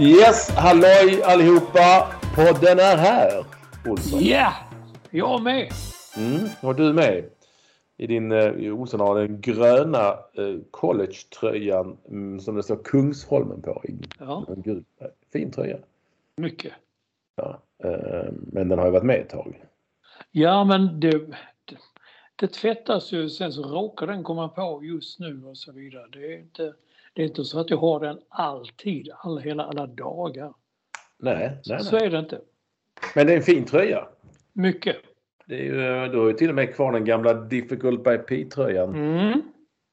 Yes, halloj allihopa! Podden är här, Olsson. Ja, jag med. Mm, och du med. I din, eh, Olsson har den gröna eh, collegetröjan mm, som det står Kungsholmen på. I, Ja. en gul, fin tröja. Mycket. Ja, eh, men den har ju varit med ett tag. Ja, men det, det, det tvättas ju, sen så råkar den komma på just nu och så vidare. Det är inte, det är inte så att jag har den alltid, alla, hela, alla dagar. Nej, nej, Så nej. är det inte. Men det är en fin tröja. Mycket. Det är ju, du har ju till och med kvar den gamla Difficult by P-tröjan. Mm.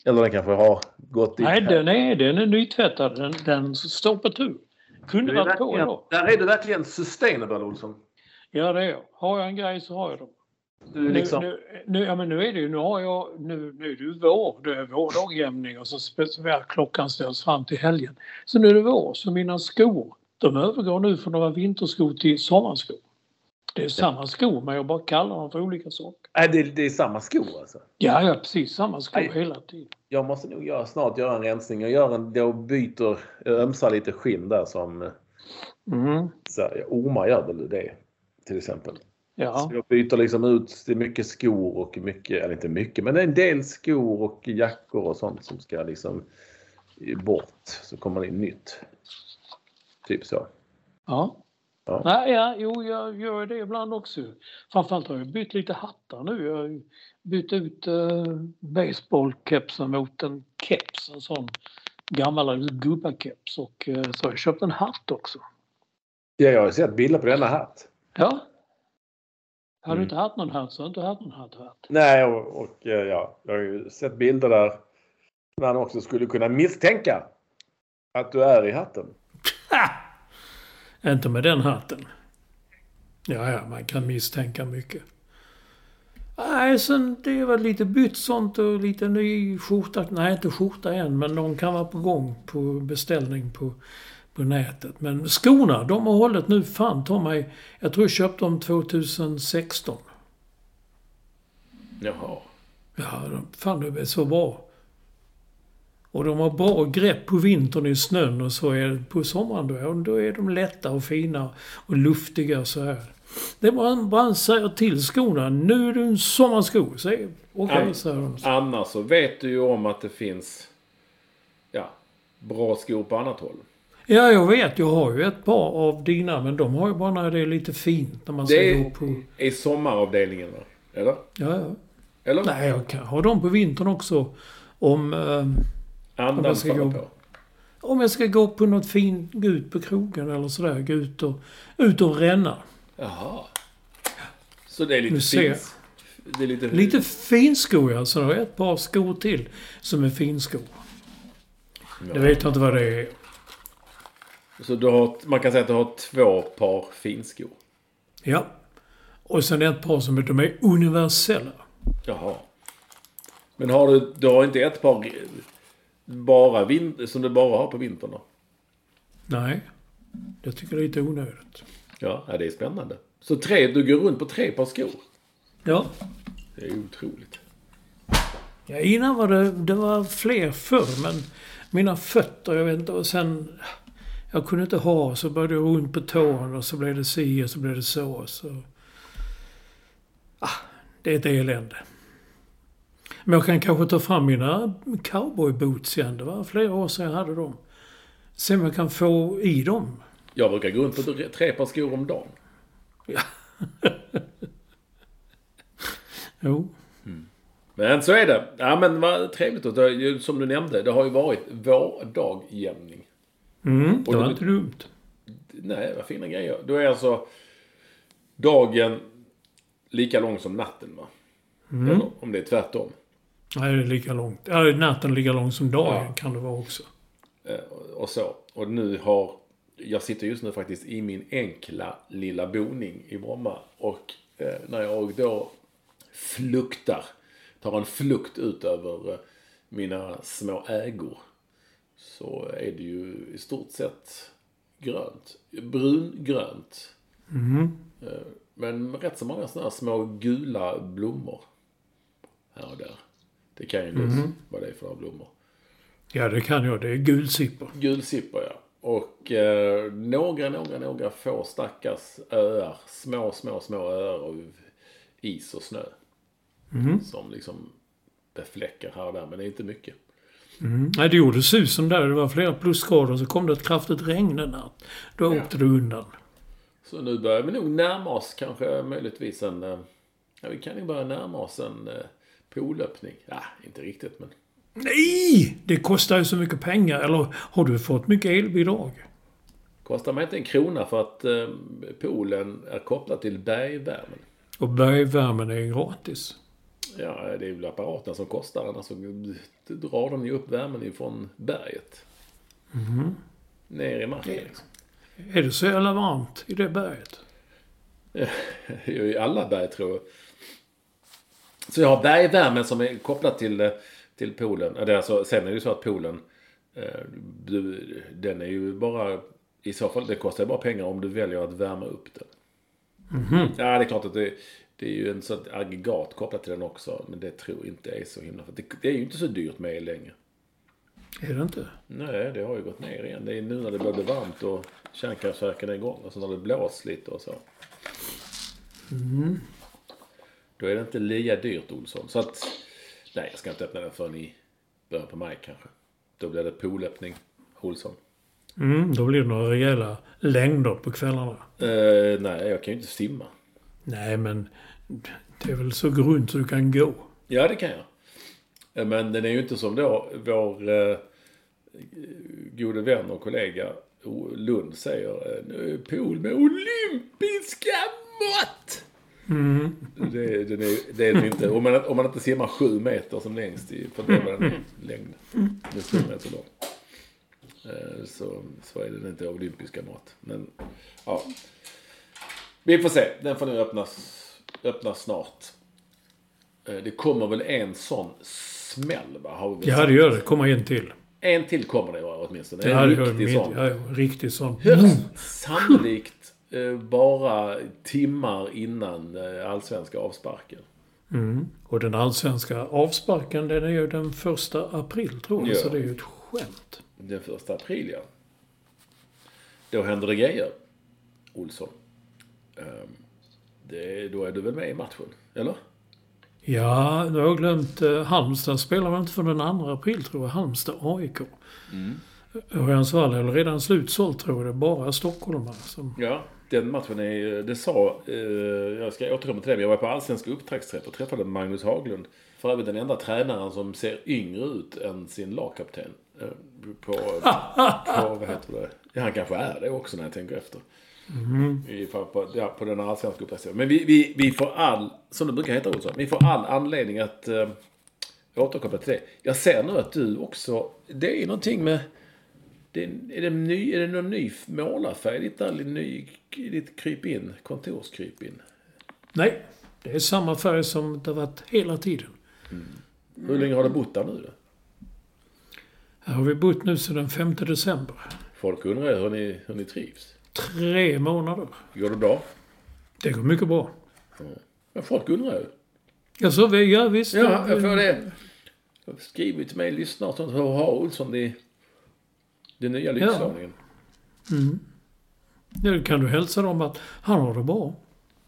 Eller den kanske har gått dit. Nej, den är, den är nytvättad. Den, den står på tur. Kunde varit på verkligen- idag. Där är du verkligen sustainable, Olsson. Ja, det är jag. Har jag en grej så har jag dem. Du liksom... Nu, nu, nu, ja, men nu är det ju, nu har jag, nu, nu är det ju vår, det är vårdagjämning och så speciellt klockan ställs fram till helgen. Så nu är det vår, så mina skor, de övergår nu från att vara vinterskor till sommarskor. Det är samma skor men jag bara kallar dem för olika saker. Nej, det, det är samma skor alltså. Ja, ja precis samma skor Nej. hela tiden. Jag måste nog göra, snart göra en rensning. Jag gör en, då byter, ömsar lite skinn där som Mm. så ormar gör väl det till exempel. Ja, Så jag byter liksom ut, det är mycket skor och mycket, eller inte mycket, men det är en del skor och jackor och sånt som ska liksom bort. Så kommer det in nytt. Typ så. ja. Ja. Nej, ja, jo, jag gör det ibland också. Framförallt har jag bytt lite hattar nu. Jag har bytt ut uh, baseballkepsen mot en keps, en sån gammal gubbakeps och eh, så har jag köpt en hatt också. Ja, jag har sett bilder på denna hatt. Ja. Har Mm. du inte haft någon hatt så har du inte haft någon hatt. Nej, och, och eh, ja, jag har ju sett bilder där man också skulle kunna misstänka att du är i hatten. Ha! Inte med den hatten. Ja, ja, man kan misstänka mycket. Nej, sen det är väl lite bytt sånt och lite ny skjorta. Nej, inte skjorta än, men de kan vara på gång på beställning på, på nätet. Men skorna, de har hållit nu fan ta mig. Jag tror jag köpte dem 2016. Jaha. Ja, de, fan de är så bra. Och de har bra grepp på vintern i snön och så är det på sommaren då, då är de lätta och fina och luftiga så här. Det är bara, bara säger till skorna, nu är du en sommarsko. Okej, Ja. säger de. Annars så vet du ju om att det finns ja, bra skor på annat håll. Ja, jag vet. Jag har ju ett par av dina, men de har ju bara när det är lite fint. När man ska Det gå är på... i sommaravdelningen va? Eller? Ja, ja. Eller? Nej, jag kan ha dem på vintern också. Om... ehm, Andan jag ska gå- på. Om jag ska gå på något fint, gå ut på krogen eller sådär, gå ut och, ut och ränna. Jaha. Så det är lite fint. Det är lite... Lite finskor ja, så har jag ett par skor till som är finskor. Jag vet inte vad det är. Så du har, man kan säga att du har två par finskor. Ja. Och sen ett par som de är universella. Jaha. Men har du, du har inte ett par bara vin, som du bara har på vintern då? Nej. Jag tycker det är lite onödigt. Ja, ja, det är spännande. Så tre, du går runt på tre par skor? Ja. Det är otroligt. ja innan var det, det var fler förr, men mina fötter, jag vet inte, och sen... Jag kunde inte ha, så började jag ont på tån och så blev det si och så blev det så. så. Ah, det är ett elände. Men jag kan kanske ta fram mina cowboyboots igen. Det var flera år sedan jag hade dem. Se om jag kan få i dem. Jag brukar gå runt på tre par skor om dagen. Jo. Men så är det. Ja men vad trevligt. Som du nämnde, det har ju varit vårdagjämning. Mm, det Och var det- inte dumt. Nej, vad fina grejer. Då är alltså dagen lika lång som natten va? Eller om det är tvärtom. Nej, det är lika långt. Ja, natten lika lång som dagen Ja. kan det vara också. Eh, och så. Och nu har... Jag sitter just nu faktiskt i min enkla lilla boning i Bromma. Och eh, när jag då fluktar, tar en flukt ut över eh, mina små ägor. Så är det ju i stort sett grönt. Brungrönt. Eh, Men rätt så många sådana här små gula blommor. Här och där. Det kan ju mm. vad det är för några blommor. Ja, det kan jag. Det är gulsippor. Gulsippor ja. Och eh, några, några, några få stackars öar. Små, små, små öar av is och snö. Som liksom befläckar här och där. Men det är inte mycket. Mm. Nej, det gjorde susen där. Det var flera plusgrader. Så kom det ett kraftigt regn en natt. Då åkte det undan. Så nu börjar vi nog närma oss kanske möjligtvis en... Eh, ja, vi kan ju börja närma oss en eh, poolöppning. Ja, inte riktigt men. Nej! Det kostar ju så mycket pengar. Eller har du fått mycket elbidrag? Kostar mig inte en krona för att eh, poolen är kopplad till bergvärmen. Och bergvärmen är gratis. Ja, det är väl apparaten som kostar. Annars så drar de ju upp värmen ifrån berget. Ner i marken liksom. Är det så jävla varmt i det berget? I alla berg tror jag. Så jag har bergvärmen som är kopplad till, eh, till poolen. Alltså, sen är det ju så att poolen, eh, den är ju bara, i så fall, det kostar ju bara pengar om du väljer att värma upp den. Ja, det är klart att det, det är ju en sånt aggregat kopplat till den också. Men det tror jag inte är så himla... För det, det är ju inte så dyrt med el längre. Är det inte? Nej, det har ju gått ner igen. Det är nu när det börjar bli varmt och kärnkraftverken är igång. Och så när det blåst lite och så. Då är det inte lika dyrt, Olsson. Så att... Nej, jag ska inte öppna den förrän i början på maj kanske. Då blir det poolöppning, Olsson. Mm, då blir det några rejäla längder på kvällarna. Eh, nej, jag kan ju inte simma. Nej, men det är väl så grunt så du kan gå. Ja, det kan jag. Eh, Men den är ju inte som då vår eh, gode vän och kollega Lund säger. eh, Nu är pool med olympiska mått! Det, den är, det är den inte. Om man, om man inte simmar sju meter som längst i, för det var den längd. Den är sju meter lång. Eh, Så, så är den inte olympiska mått. Men ja. Vi får se. Den får nu öppnas, öppnas snart. Eh, Det kommer väl en sån smäll va? Har vi Ja, det gör det. Komma en till. En till kommer det åtminstone. En det gör riktig det. sån. Ja, riktigt sån. Högst sannolikt eh, bara timmar innan eh, allsvenska avsparken. Mm. Och den allsvenska avsparken den är ju den första april tror jag. Ja. Så det är ju ett skämt. Den första april ja. Då händer det grejer. Olsson. Ehm, det, då är du väl med i matchen? Eller? Ja, nu har jag glömt. Eh, Halmstad spelar väl inte för den 2 april tror jag. Halmstad AIK. Mm. Örjansvall är väl redan slutsålt tror jag. Det är bara stockholmare som... Ja, den matchen är, det sa, eh, jag ska återkomma till det, men jag var på allsvenska upptaktsträff och träffade Magnus Haglund. För övrigt den enda tränaren som ser yngre ut än sin lagkapten. Eh, på, på, vad heter det? Ja, han kanske är det också när jag tänker efter. I, på, på, ja, på den allsvenska upptaktsträffen. Men vi, vi, vi får all, som det brukar heta Olsson, vi får all anledning att eh, återkoppla till det. Jag ser nu att du också, det är någonting med det, är, det ny, är det någon ny målarfärg? Ditt, där, ny, ditt krypin, kontorskrypin? Nej, det är samma färg som det har varit hela tiden. Hur länge har du bott där nu då? Här har vi bott nu sedan den 5 december. Folk undrar hur ni, hur ni trivs. Tre månader. Går det bra? Det går mycket bra. Vad Men folk undrar ju. Ja, så vi, ja visst. Ja, jag får det. Skriv till mig, lyssna och sånt. Hur har Olsson det, det nya lyxvåningen? Ja, då kan du hälsa dem att han har det bra.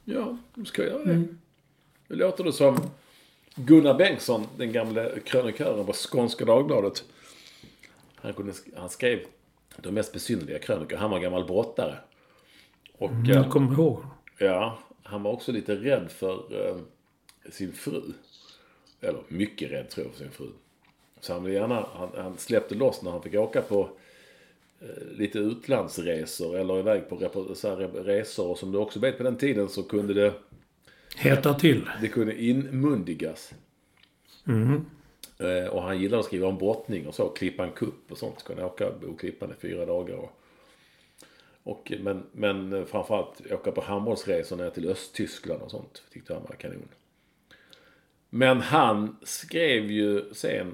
Ja, då ska jag göra det. Nu låter det som Gunnar Bengtsson, den gamle krönikören på Skånska Dagbladet. Han, kunde, han skrev de mest besynnerliga krönikor. Han var gammal brottare. Och eh, Jag kommer ihåg. ja, han var också lite rädd för eh, sin fru. Eller mycket rädd tror jag för sin fru. Så han, gärna, han, han släppte loss när han fick åka på eh, lite utlandsresor eller iväg på här, resor. Och som du också vet på den tiden så kunde det Hetta till. det kunde inmundigas. Eh, Eh, och han gillade att skriva om brottning och så. Klippa en kupp och sånt. Kunde åka och klippa i fyra dagar. Och, och, men, men framförallt åka på handbollsresor ner till Östtyskland och sånt. Tyckte han var kanon. Men han skrev ju sen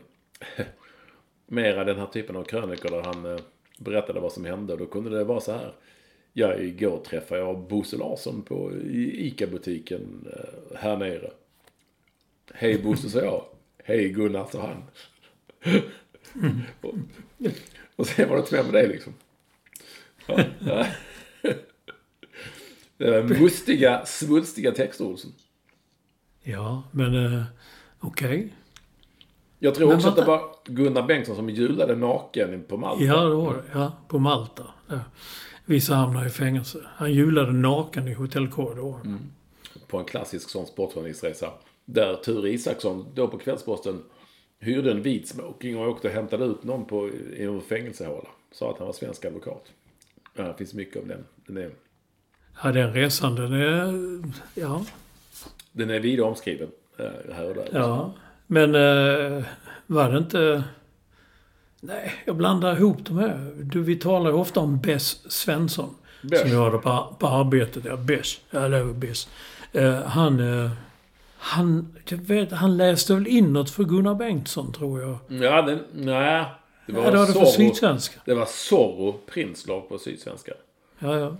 mera den här typen av krönikor där han eh, berättade vad som hände. Och då kunde det vara så här. Ja, igår träffade jag Bosse Larsson på ICA-butiken eh, här nere. Hej Bosse, sa jag. Hej Gunnar, sa han. och, och sen var det inte mer med det liksom. Ja, mustiga, svulstiga texter, Olsson. Ja, men eh, okej. Jag tror Men också att det var Gunnar Bengtsson som julade naken på Malta. Ja, det var det. Ja, på Malta. Ja. Vissa hamnar i fängelse. Han julade naken i hotellkorridoren. på en klassisk sån sportjournalistresa. Där Ture Isaksson, då på Kvällsposten, hyrde en vit smoking och åkte och hämtade ut någon på, i en fängelsehåla. Sa att han var svensk advokat. Ja, det finns mycket om den. Den är, Ja, den resan, den är... Ja. den är vida omskriven. eh, Här och där. Ja. Men eh, var det inte... Nej, jag blandar ihop de här. Du, vi talar ju ofta om Bess Svensson. Bess. Som jag hade på, på arbetet. Ja, Bess. Jag Bess. Eh, han... Eh, han, jag vet, han läste väl in något för Gunnar Bengtsson, tror jag. Ja, den, nej. Det var, Ja, det var det för Sydsvenska. det var Zorro Prinslov på Sydsvenska. Ja, ja.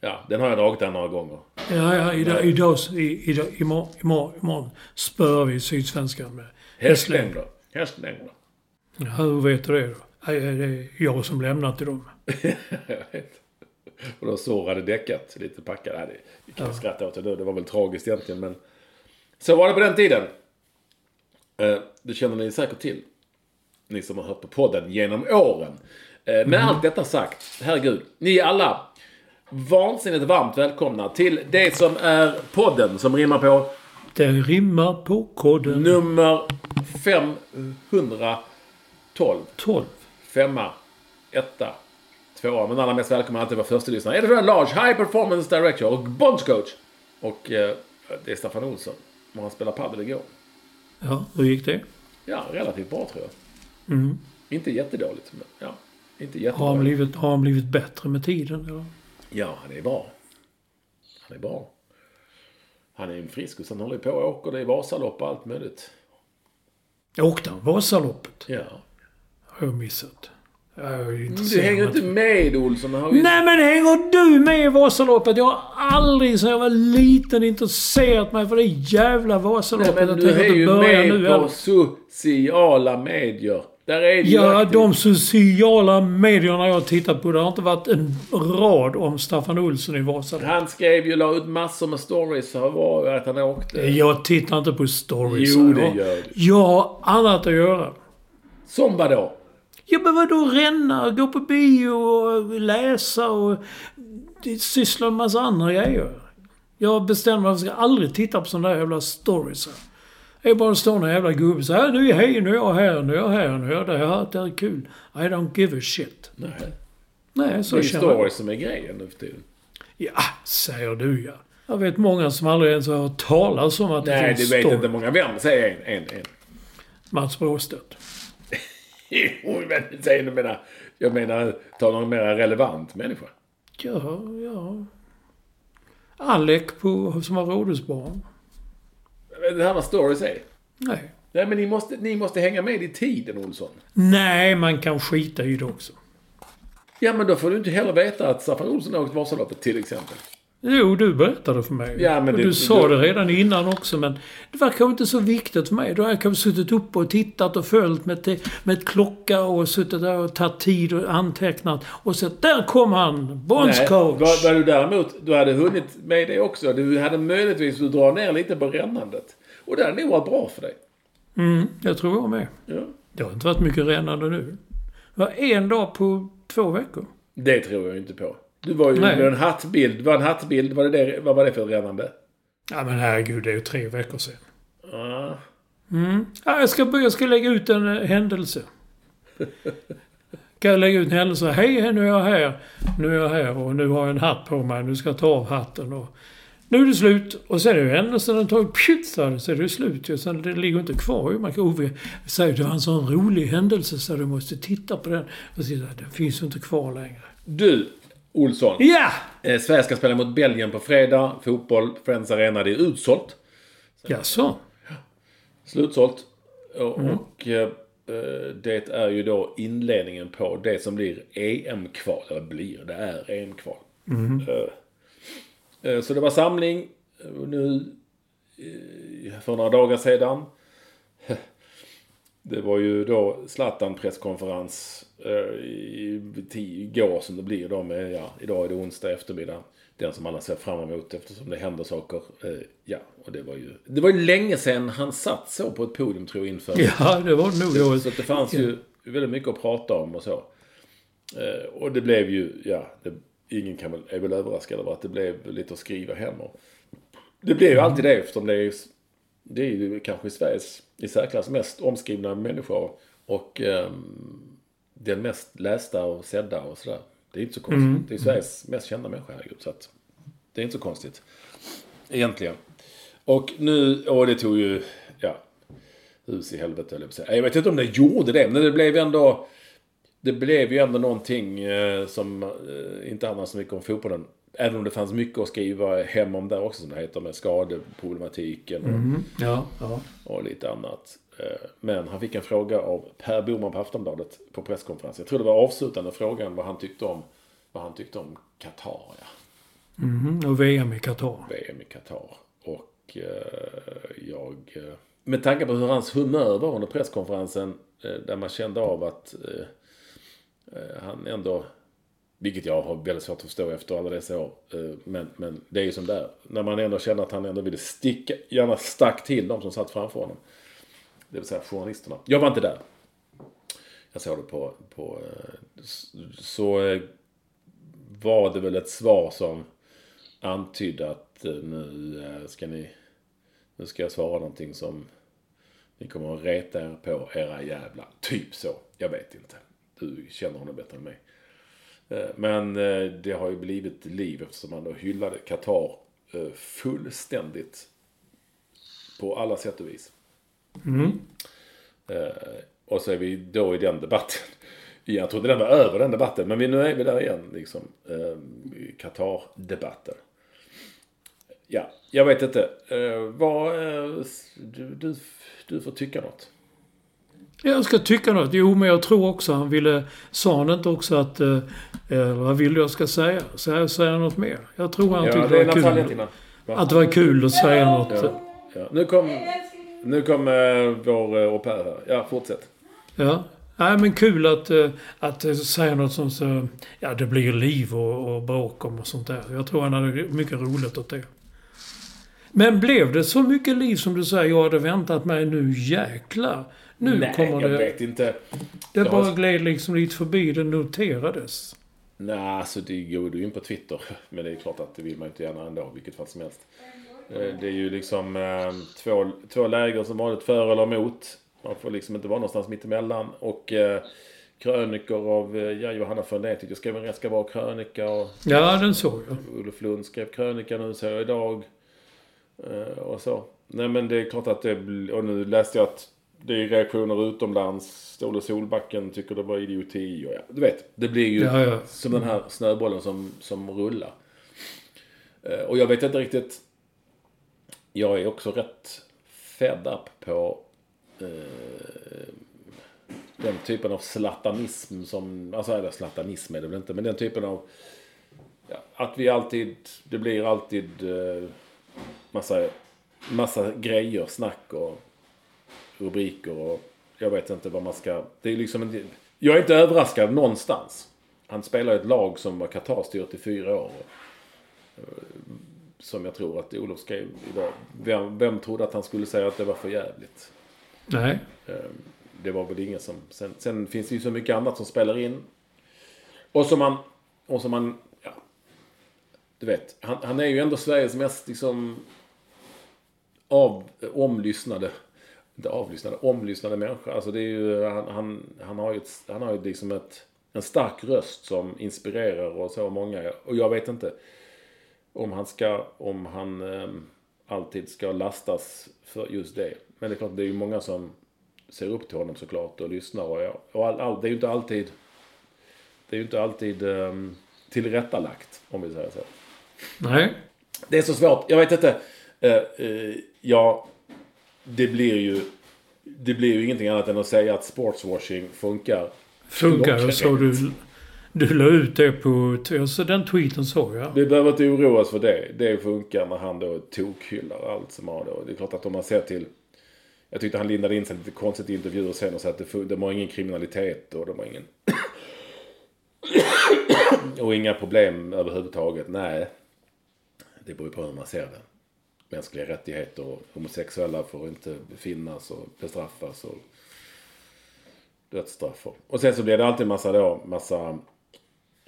Ja, den har jag dragit där några gånger. Ja, ja, idag, idag, idag, imorgon, imorgon, imorgon spöar vi Sydsvenskan med Hästlängder. Hästlängder. Ja, hur vet du det då? Det är jag som lämnat till dem. Jag vet. Och då Zorro hade däckat lite packad. Ja, det, vi kan skratta åt det nu. Det var väl tragiskt egentligen men... Så var det på den tiden. Eh, det känner ni säkert till. Ni som har hört på podden genom åren. Eh, med allt detta sagt, herregud. Ni alla vansinnigt varmt välkomna till det som är podden som rimmar på Det rimmar på koden nummer 512. 12. Femma, etta, tvåa. Men allra mest välkommen alltid vara första lyssnare. At Large, High Performance Director och Bondscoach. Och eh, det är Staffan Olsson. Och han spelade padel igår. Ja, hur gick det? Ja, relativt bra tror jag. Mm. Inte jättedåligt, men ja. Inte Har han, jättedåligt. blivit, har han blivit bättre med tiden? Eller? Ja, han är bra. Han är bra. Han är en frisk och sen håller på och åker det i Vasalopp och allt möjligt. Åkte han Vasaloppet? Ja. Har jag missat. Jag är ju Du intresserad hänger inte med Olsson. Har ju... Nej men hänger du med i Vasaloppet? Jag har aldrig sedan jag var liten intresserat mig för det jävla Vasaloppet. Nej, men du är ju med nu på heller. sociala medier. Där är du Ja, aktiv. de sociala medierna jag har tittat på, det har inte varit en rad om Staffan Olsson i Vasaloppet. Han skrev ju, la ut massor med stories. Var att han åkte. Jag tittar inte på stories. Jo, det jag, gör du. jag har annat att göra. Som vadå? Jag behöver då ränna, gå på bio och läsa och syssla med massa andra grejer. Jag bestämde mig för att jag aldrig titta på sådana där jävla stories. Det är bara att stå någon jävla gubbe så här, nu är hej, nu är jag här, nu är jag här, nu är jag där. Det är kul. I don't give a shit. Nej. Nej, Det så är ju känner jag. stories som är grejen nu för tiden. Ja, säger du ja. Jag vet många som aldrig ens har hört talas om att det Nej, finns du vet story. inte många. Vem? Säg en, en, en. Mats Bråstedt. Jo, men säg menar... Jag menar, ta någon mer relevant människa. Ja, ja. Alec på, som var rådhusbarn. Det här vad stories är. Nej. Nej, men ni måste, ni måste hänga med i tiden, Olsson. Nej, man kan skita i det också. Ja, men då får du inte heller veta att Staffan Olsson åkt Vasaloppet, till exempel. Jo, du berättade för mig. Ja, men det- du sa det redan innan också, men det var kanske inte så viktigt för mig. Då har jag kanske suttit upp och tittat och följt med, te- med klocka och suttit där och tagit tid och antecknat. Och så där kom han, Bonds coach. vad, vad du däremot, du hade hunnit med det också. Du hade möjligtvis att dra ner lite på rännandet. Och det hade nog varit bra för dig. Mm, jag tror jag med. Ja. Det har inte varit mycket rännande nu. Det var en dag på två veckor. Det tror jag inte på. Du var ju Nej. med en hattbild. Var en hattbild, var det det, vad var det för rännande? Ja men herregud, det är ju tre veckor sedan. Ja. Ja, jag, ska, jag ska lägga ut en eh, händelse. Kan jag lägga ut en händelse? Hej, nu är jag här. Nu är jag här och nu har jag en hatt på mig. Nu ska jag ta av hatten. Och nu är det slut. Och sen är ju händelsen den tar pjutt så är det slut. ju. Sen det ligger inte kvar. Man kan Ove säger det var en sån rolig händelse så du måste titta på den. Och så, den finns ju inte kvar längre. Du, Olsson. Ja! Eh, Sverige ska spela mot Belgien på fredag. Fotboll, Friends Arena, det är utsålt. Jaså? Slutsålt. Och, och eh, eh, det är ju då inledningen på det som blir EM-kval. Eller blir, det är EM-kval. Eh, eh, så det var samling eh, nu för några dagar sedan. Det var ju då Zlatan presskonferens eh, igår som det blir då med, ja, idag är det onsdag eftermiddag. Den som alla ser fram emot eftersom det händer saker. Eh, ja, och det var ju, det var ju länge sedan han satt så på ett podium tror jag inför. Ja, det var nog. Så, så det fanns ju väldigt mycket att prata om och så. Eh, och det blev ju, ja, det, ingen kan väl, är väl överraskad över att det blev lite att skriva hem om. Det blev ju alltid det eftersom det är, det är ju kanske Sveriges i särklass mest omskrivna människa. Och ehm, den mest lästa och sedda och sådär. Det är inte så konstigt. Det är Sveriges mest kända människa, herregud. Så att det är inte så konstigt. Egentligen. Och nu, och det tog ju, ja, hus i helvete höll jag. Jag vet inte om det gjorde det, men det blev ändå... Det blev ju ändå någonting eh, som eh, inte handlar så mycket om fotbollen. Även om det fanns mycket att skriva hem om där också som det heter med skadeproblematiken och, ja, ja. och lite annat. Eh, Men han fick en fråga av Per Boman på Aftonbladet på presskonferensen. Jag tror det var avslutande frågan vad han tyckte om, vad han tyckte om Qatar. Ja. Mhm, och VM i Qatar. VM i Qatar. Och eh, jag... Eh, med tanke på hur hans humör var under presskonferensen. Eh, där man kände av att eh, eh, han ändå... Vilket jag har väldigt svårt att förstå efter alla dessa år. Eh, men, men det är ju som det är. När man ändå känner att han ändå ville sticka, gärna stack till de som satt framför honom. Det vill säga journalisterna. Jag var inte där. Jag såg det på... på eh, så eh, var det väl ett svar som antydde att nu ska ni... Nu ska jag svara någonting som ni kommer att reta er på era jävla... Typ så. Jag vet inte. Du känner honom bättre än mig. Eh, Men eh, det har ju blivit liv eftersom han då hyllade Qatar eh, fullständigt. På alla sätt och vis. Eh, Och så är vi då i den debatten. Jag trodde den var över den debatten. Men nu är vi där igen. Liksom. Qatar-debatten. Ja, jag vet inte. Vad, du, du, du får tycka något. Jag ska tycka något. Jo, men jag tror också han ville... Sa han inte också att... Eh, vad vill du jag ska säga? Så jag säger något mer. Jag tror han Ja, tyckte det det var kul. Att det var kul att säga något. Ja. Ja. Nu kom, nu kom eh, vår eh, au pair här. Ja, fortsätt. Ja. Nej, men kul att, eh, att säga något som så... Ja, det blir liv och, och bråk om och sånt där. Jag tror han hade mycket roligt åt det. Men blev det så mycket liv som du säger? Jag hade väntat mig nu jäklar. Nu Nej, kommer jag det... vet inte. Det Jag bara har- gled liksom lite förbi. Det noterades. Nej, alltså det går du in på Twitter. Men det är klart att det vill man inte gärna ändå, vilket fall som helst. Eh, Det är ju liksom eh, två, två läger som vanligt för eller emot. Man får liksom inte vara någonstans mittemellan. Och eh, krönikor av eh, ja, Johanna Fondén tyckte jag skrev en rätt ska vara krönika. Och Ja, den såg jag. Olof Lund skrev krönika nu, så jag idag. Eh, och så. Nej men det är klart att det Och nu läste jag att det är reaktioner utomlands. Olle Solbacken tycker det var idioti. Och ja, du vet, det blir ju Ja, ja. som den här snöbollen som, som rullar. Eh, och jag vet inte riktigt. Jag är också rätt fed up på eh, den typen av slatanism som, alltså eller slatanism är det väl inte, men den typen av ja, att vi alltid, det blir alltid eh, massa, massa grejer, snack och rubriker och jag vet inte vad man ska, det är liksom inte, jag är inte överraskad någonstans. Han spelar i ett lag som var Qatar-styrt i fyra år. Eh, Som jag tror att Olof skrev idag. Vem, vem trodde att han skulle säga att det var för jävligt? Nej. Eh, Det var väl ingen som... Sen, sen finns det ju så mycket annat som spelar in. Och som man... Och som man... Ja, du vet. Han, han är ju ändå Sveriges mest liksom... Av, omlyssnade... Inte avlyssnade, omlyssnade människa. Alltså det är ju... Han, han, han har ju, ett, han har ju liksom ett, en stark röst som inspirerar och så många. Och jag vet inte om han ska... Om han ehm, alltid ska lastas för just det. Men det är klart, det är ju många som ser upp till honom såklart och lyssnar. Och, ja, och all, all, det är ju inte alltid... Det är ju inte alltid um, tillrättalagt, om vi säger så. Nej. Det är så svårt. Jag vet inte. Uh, uh, ja, det blir ju... Det blir ju ingenting annat än att säga att sportswashing funkar. Funkar så du, du la ut det på... Alltså den tweeten såg jag. Vi behöver inte oroa oss för det. Det funkar när han då tokhyllar allt som har då. Det är klart att om man ser till... Jag tyckte han lindade in sig lite konstigt i intervjuer sen och sa att det, de har ingen kriminalitet och de har ingen... och inga problem överhuvudtaget. Nej. Det beror ju på hur man ser det. Mänskliga rättigheter och homosexuella får inte finnas och bestraffas och dödsstraff. och- sen så blir det alltid massa då, massa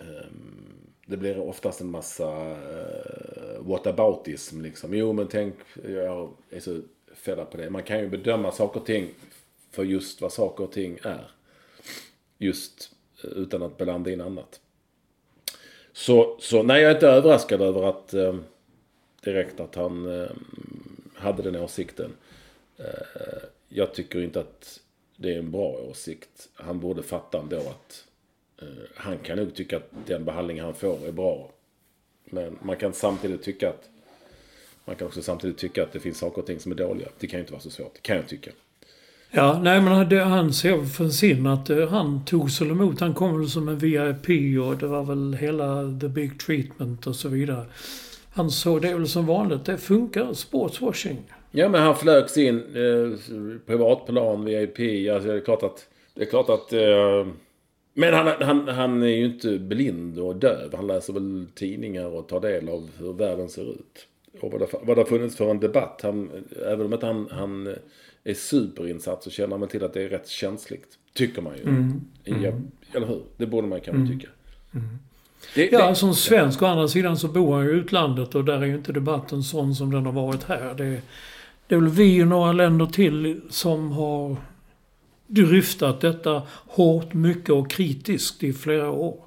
Um, det blir oftast en massa uh, whataboutism liksom. Jo men tänk, jag är så fed på det. Man kan ju bedöma saker och ting för just vad saker och ting är. Just eh, utan att blanda in annat. Så, så nej, jag är inte överraskad över att eh, direkt att han eh, hade den åsikten. Eh, jag tycker inte att det är en bra åsikt. Han borde fatta ändå att eh, han kan nog tycka att den behandling han får är bra. Men man kan samtidigt tycka att man kan också samtidigt tycka att det finns saker och ting som är dåliga. Det kan ju inte vara så svårt, kan jag tycka. Ja, nej men det, han ser för sin att han togs väl emot. Han kom väl som en VIP och det var väl hela the big treatment och så vidare. Han såg det väl som vanligt. Det funkar. Sportswashing. Ja, men han flögs in eh, privatplan, VIP. Alltså, det är klart att... Det är klart att... Eh, men han, han, han är ju inte blind och döv. Han läser väl tidningar och tar del av hur världen ser ut. Och vad det, vad det har funnits för en debatt. Han, även om inte han, han är superinsatt så känner man till att det är rätt känsligt. Tycker man ju. Ja, eller hur? Det borde man kanske tycka. Det, Ja, det, som svensk å andra sidan så bor han ju i utlandet och där är ju inte debatten sån som den har varit här. Det, det är väl vi och några länder till som har dryftat detta hårt, mycket och kritiskt i flera år.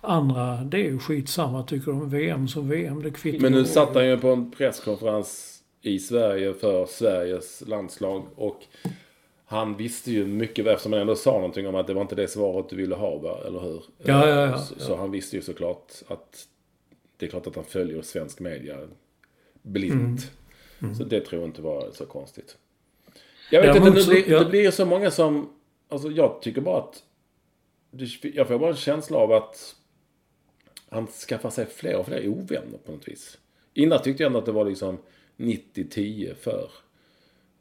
Andra, det är ju skitsamma tycker de. VM som VM, det kvittar. Men nu satt han ju på en presskonferens i Sverige för Sveriges landslag. Och han visste ju mycket väl, eftersom han ändå sa någonting om att det var inte det svaret du ville ha, va? eller hur? Ja, ja, ja, Så, så han visste ju såklart att det är klart att han följer svensk media blint. Mm. Så det tror jag inte var så konstigt. Jag vet inte, det så- blir, ja. det blir så många som... Alltså jag tycker bara att... det- Jag får bara en känsla av att han skaffar sig fler och fler ovänner på något vis. Innan tyckte jag ändå att det var liksom 90-10 för.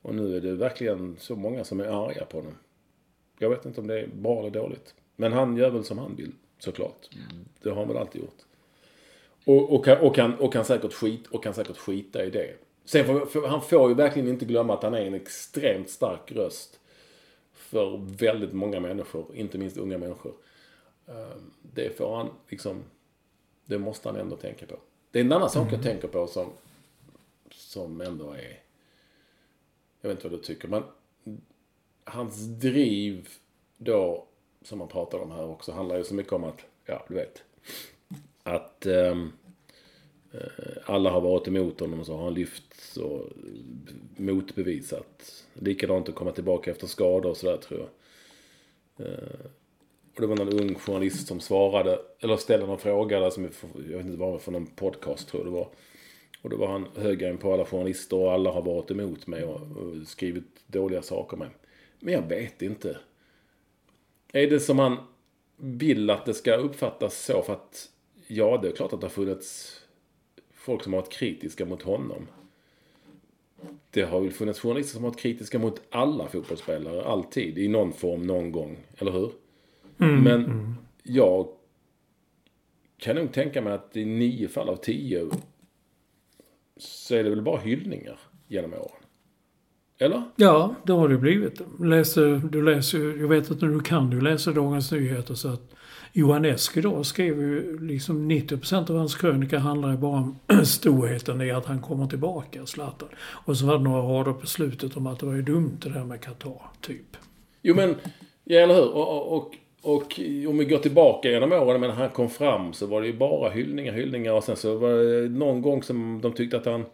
Och nu är det verkligen så många som är arga på honom. Jag vet inte om det är bra eller dåligt. Men han gör väl som han vill, såklart. Det har han väl alltid gjort. Och, och, kan, och, kan, och, kan säkert skit, och kan säkert skita i det. Sen får, för han får ju verkligen inte glömma att han är en extremt stark röst. För väldigt många människor, inte minst unga människor. Ehm, Det får han liksom... Det måste han ändå tänka på. Det är en annan sak jag tänker på som, som ändå är... Jag vet inte vad du tycker, men hans driv då, som man pratar om här också, handlar ju så mycket om att, ja, du vet. Att ehm, eh, alla har varit emot honom och så har han lyfts och motbevisat. Likadant att komma tillbaka efter skador och sådär tror jag. Eh, och det var någon ung journalist som svarade, eller ställde någon fråga där som, jag vet inte vad det var för någon podcast tror jag det var. Och då var han högre än på alla journalister och alla har varit emot mig och, och skrivit dåliga saker mig. Men jag vet inte. Är det som han vill att det ska uppfattas så? För att ja, det är klart att det har funnits folk som har varit kritiska mot honom. Det har väl funnits journalister som har varit kritiska mot alla fotbollsspelare, alltid, i någon form, någon gång. Eller hur? Men jag kan nog tänka mig att i nio fall av tio så är det väl bara hyllningar genom åren. Eller? Ja, det har det blivit. Läser, du läser, jag vet att när du kan du läser Dagens Nyheter så att Johan Esk idag skrev ju liksom 90% av hans krönika handlar ju bara om storheten i att han kommer tillbaka, Zlatan. Och så var det några rader på slutet om att det var ju dumt det där med Qatar, typ. Jo men, ja eller hur? Och, och, och, och om vi går tillbaka genom åren, men när han kom fram så var det ju bara hyllningar, hyllningar och sen så var det någon gång som de tyckte att han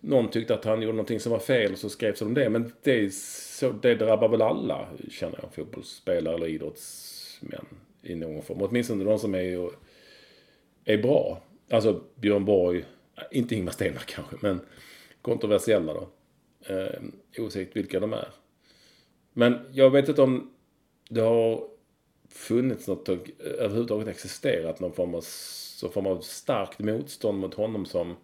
någon tyckte att han gjorde någonting som var fel och så skrevs det om det. Men det, är så, det drabbar väl alla, känner jag, fotbollsspelare eller idrottsmän i någon form. Åtminstone de som är, är bra. Alltså Björn Borg, inte Ingmar Stenmark kanske, men kontroversiella då. Eh, oavsett vilka de är. Men jag vet inte om det har funnits något, överhuvudtaget existerat någon form av, så form av starkt motstånd mot honom som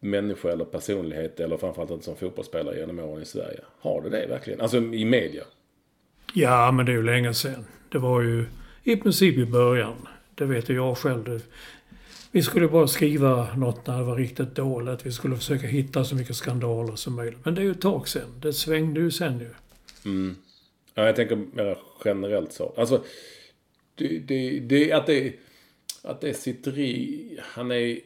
människa eller personlighet eller framförallt inte som fotbollsspelare genom åren i Sverige. Har det det verkligen? Alltså i media? Ja, men det är ju länge sedan. Det var ju i princip i början. Det vet ju jag själv. Vi skulle bara skriva något när det var riktigt dåligt. Vi skulle försöka hitta så mycket skandaler som möjligt. Men det är ju ett tag sedan. Det svängde ju sen ju. Ja, jag tänker mer generellt så. Alltså, det, det, det, att, det, att det sitter i... Han är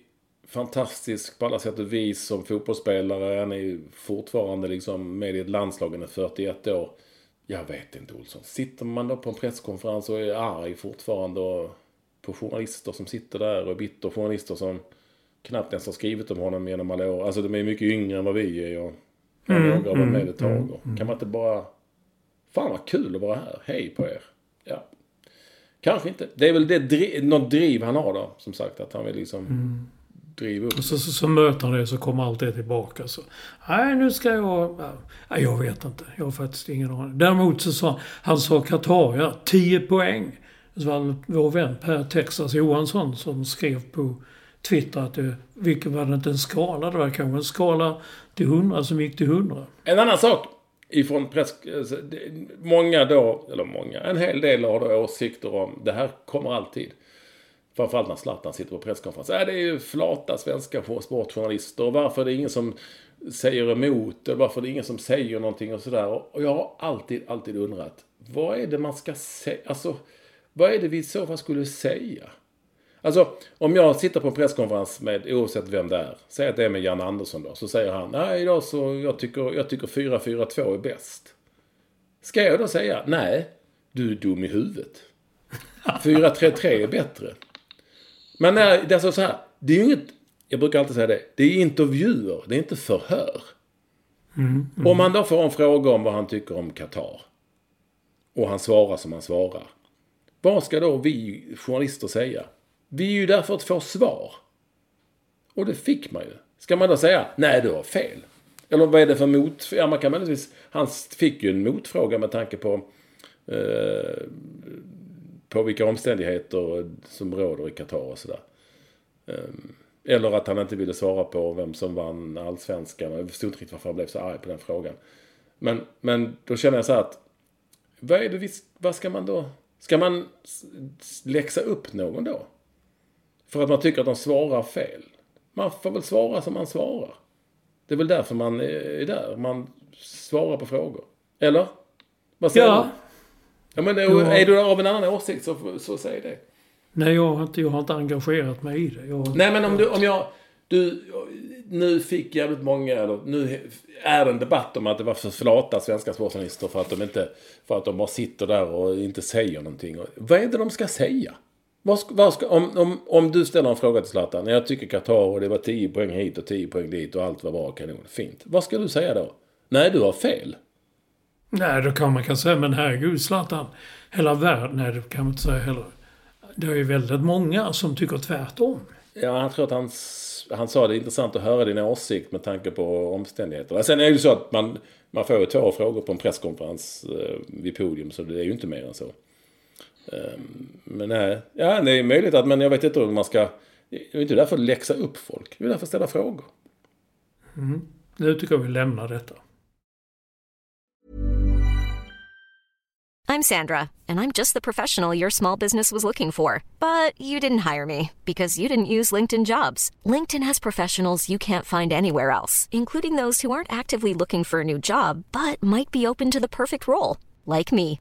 fantastisk på alla sätt och vis som fotbollsspelare. Han är ju fortfarande liksom med i ett landslag. Han är 41 år. Jag vet inte Olsson. Sitter man då på en presskonferens och är arg fortfarande och på journalister som sitter där och är bitter journalister som knappt ens har skrivit om honom genom alla år. Alltså de är mycket yngre än vad vi är och några har varit med ett tag. Och Kan man inte bara... Fan vad kul att vara här. Hej på er. Ja. Kanske inte. Det är väl det dri- något driv han har då. Som sagt att han vill liksom driva upp. Och så, så, så möter han det så kommer allt det tillbaka. Så, nej, nu ska jag... ja, Nej, jag vet inte. Jag har faktiskt ingen aning. Däremot så sa han sa Qatar, ja, 10 poäng. Så var det vår vän Per Texas Johansson som skrev på Twitter att det, vilket var det inte en skala, det var kanske en skala till 100 som gick till 100. En annan sak ifrån press... Alltså, många då, eller många, en hel del har då åsikter om det här kommer alltid. Framförallt när Zlatan sitter på presskonferens. Äh, det är ju flata svenska sportjournalister. Och varför är det ingen som säger emot? Och varför är det ingen som säger någonting och sådär. Och jag har alltid, alltid undrat. Vad är det man ska säga? Alltså, vad är det vi i så fall skulle säga? Alltså, om jag sitter på en presskonferens med, oavsett vem det är, säg att det är med Jan Andersson då, så säger han, nej idag så, jag tycker, jag tycker 4-4-2 är bäst. Ska jag då säga, nej, du är dum i huvudet. 4-3-3 är bättre. Men nej, det är alltså så här, det är ju inget, jag brukar alltid säga det, det är intervjuer, det är inte förhör. Om man då får en fråga om vad han tycker om Qatar, och han svarar som han svarar. Vad ska då vi journalister säga? Vi är ju där för att få svar. Och det fick man ju. Ska man då säga, nej du har fel? Eller vad är det för mot... Ja, man kan möjligtvis... Han fick ju en motfråga med tanke på... Eh, på vilka omständigheter som råder i Qatar och sådär. Eh, eller att han inte ville svara på vem som vann allsvenskan. Jag förstod inte riktigt varför han blev så arg på den frågan. Men, men då känner jag så här att... Vad, är det vi, vad ska man då... Ska man läxa upp någon då? För att man tycker att de svarar fel. Man får väl svara som man svarar. Det är väl därför man är där. Man svarar på frågor. Eller? Vad säger Ja. du? Ja, men är, Ja. är du av en annan åsikt så, så säg det. Nej, jag har inte, jag har inte engagerat mig i det. Jag, Nej, men om, du, om jag... Du, nu fick jävligt många, eller nu är det en debatt om att det var för flata svenska sportjournalister för att de inte, för att de bara sitter där och inte säger någonting. Och, vad är det de ska säga? Om, om, om du ställer en fråga till Zlatan, jag tycker Qatar och det var 10 poäng hit och 10 poäng dit och allt var bra kanon, fint. Vad ska du säga då? Nej, du har fel. Nej, då kan man kan säga, men herregud Zlatan. Hela världen, nej det kan man inte säga heller. Det är ju väldigt många som tycker tvärtom. Ja, han tror att han, han sa det är intressant att höra din åsikt med tanke på omständigheterna. Sen är det ju så att man, man får ju två frågor på en presskonferens eh, vid podium, så det är ju inte mer än så. Ehm, men nej, ja det är möjligt att, men jag vet inte hur man ska, Det är inte därför att läxa upp folk. Det är därför att ställa frågor. Nu tycker jag vi lämnar detta. I'm Sandra, and I'm just the professional your small business was looking for. But you didn't hire me because you didn't use LinkedIn jobs. LinkedIn has professionals you can't find anywhere else, including those who aren't actively looking for a new job but might be open to the perfect role, like me.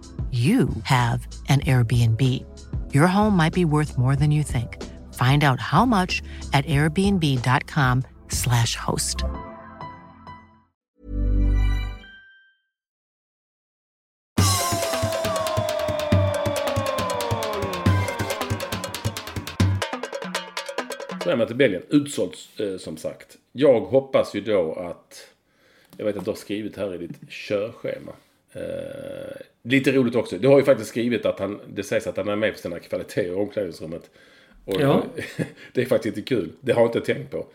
you have an Airbnb. Your home might be worth more than you think. Find out how much at airbnb.com/slash host. Så är man till Belgien. Utsålt eh, som sagt. Jag hoppas ju då att... Jag vet att du har skrivit här i ditt körschema. Eh, lite roligt också. Du har ju faktiskt skrivit att han... Det sägs att han är med på sina kvaliteter i omklädningsrummet. Och Ja. det är faktiskt inte kul. Det har jag inte tänkt på.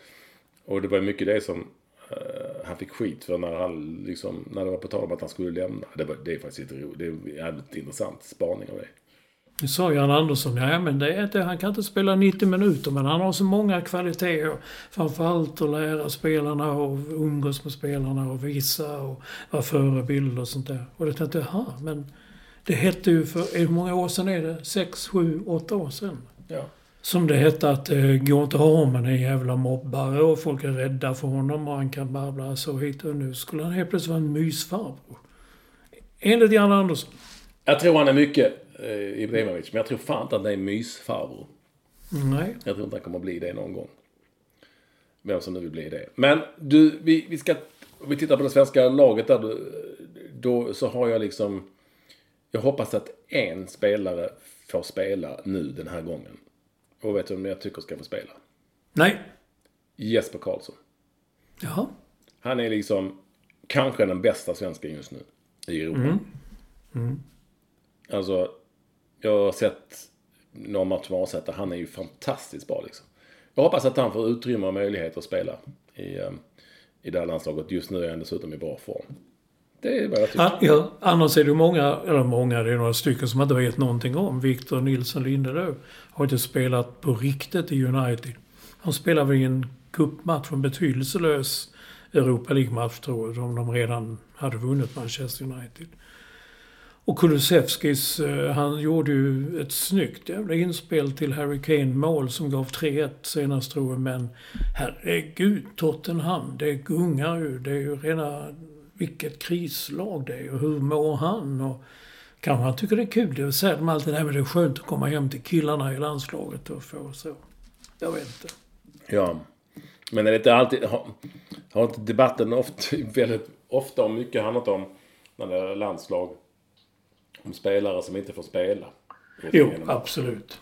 Och det var mycket det som eh, han fick skit för när han liksom... När det var på tal om att han skulle lämna. Det, var, det är faktiskt inte roligt. Det är en jävligt intressant spaning av dig. Nu sa Jan Andersson, ja men det är inte, han kan inte spela 90 minuter men han har så många kvaliteter. Framförallt att lära spelarna och umgås med spelarna och visa och vara förebild och sånt där. Och jag tänkte, jaha, men det hette ju för, hur många år sedan är det? Sex, sju, åtta år sedan. Ja. Som det hette att det går inte att ha om man är en jävla mobbare och folk är rädda för honom och han kan babbla så hit och nu skulle han helt plötsligt vara en mysfarbror. Enligt Jan Andersson. Jag tror han är mycket eh, Ibrahimovic. Men jag tror fan inte att han är en mysfarbror. Nej. Jag tror inte han kommer bli det någon gång. Vem som nu vill bli det. Men du, vi, vi ska... Om vi tittar på det svenska laget där. Då, då så har jag liksom... Jag hoppas att en spelare får spela nu den här gången. Och vet du vem jag tycker ska få spela? Nej. Jesper Karlsson. Jaha. Han är liksom kanske den bästa svensken just nu i Europa. Alltså, jag har sett några matcher med AZ han är ju fantastiskt bra liksom. Jag hoppas att han får utrymme och möjlighet att spela i, ehm, i det här landslaget. Just nu är han dessutom i bra form. Det är vad jag tycker. Ja, ja, annars är det många, eller många, det är några stycken som man inte vet någonting om. Victor Nilsson Lindelöf har inte spelat på riktigt i United. Han spelar väl i en cupmatch, en betydelselös Europa League-match tror jag, om de redan hade vunnit Manchester United. Och Kulusevskis, eh, han gjorde ju ett snyggt jävla inspel till Harry Kane-mål som gav 3-1 senast tror jag. Men herregud, Tottenham, det gungar ju. Det är ju rena... Vilket krislag det är och hur mår han? Och kanske han tycker det är kul. Det säger de alltid, nej men det är skönt att komma hem till killarna i landslaget och få så. Jag vet inte. Ja. Men är det inte alltid... Har, har inte debatten ofta, väldigt ofta och mycket handlat om när det är landslag? Om spelare som inte får spela? Jo, absolut.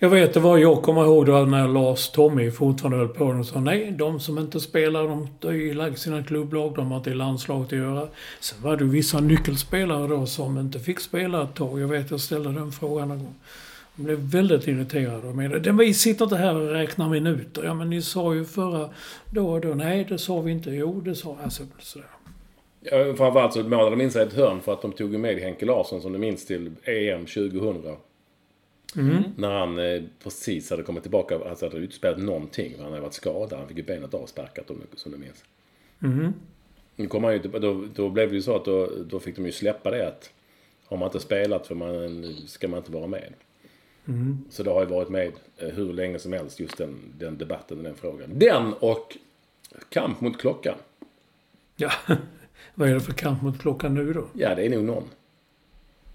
Jag vet, det var jag kommer ihåg då när Lars Tommy fortfarande höll på och sa nej, de som inte spelar, de har ju lagt sina klubblag, de har inte i landslaget att göra. Sen var det vissa nyckelspelare då som inte fick spela ett tag. Jag vet, jag ställde den frågan en gång. De blev väldigt irriterade och menade, vi sitter inte här och räknar minuter. Ja, men ni sa ju förra då och då. Nej, det sa vi inte. Jo, det sa alltså, sådär. Ja, framförallt så målade de in sig ett hörn för att de tog med Henke Larsson som du minns till EM 2000. När han eh, precis hade kommit tillbaka, alltså hade inte spelat någonting. Han hade varit skadad. Han fick ju benet avsparkat om, som du minns. Nu kom han ju, då, då blev det ju så att då, då fick de ju släppa det att har man inte spelat för man, ska man inte vara med. Så det har ju varit med eh, hur länge som helst just den, den debatten, den frågan. Den och kamp mot klockan. Ja. Vad är det för kamp mot klockan nu då? Ja, det är nog någon.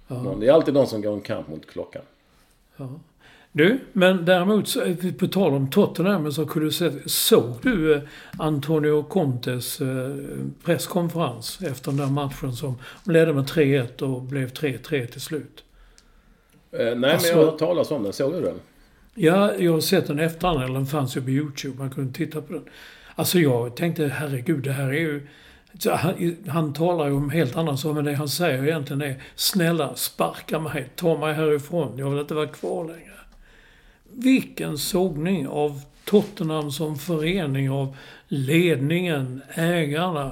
någon. Det är alltid någon som går en kamp mot klockan. Du, men däremot så, på tal om Tottenham så kunde du se, såg du eh, Antonio Contes eh, presskonferens efter den där matchen som de ledde med 3-1 och blev 3-3 till slut? Eh, nej, Alltså- men jag har hört talas om den. Såg du den? Ja, jag har sett den efterhand, eller den fanns ju på YouTube, man kunde titta på den. Alltså jag tänkte, herregud, det här är ju... Så Han, han talar ju om helt andra saker, men det han säger egentligen är Snälla, sparka mig, ta mig härifrån, jag vill inte vara kvar längre. Vilken sågning av Tottenham som förening, av ledningen, ägarna,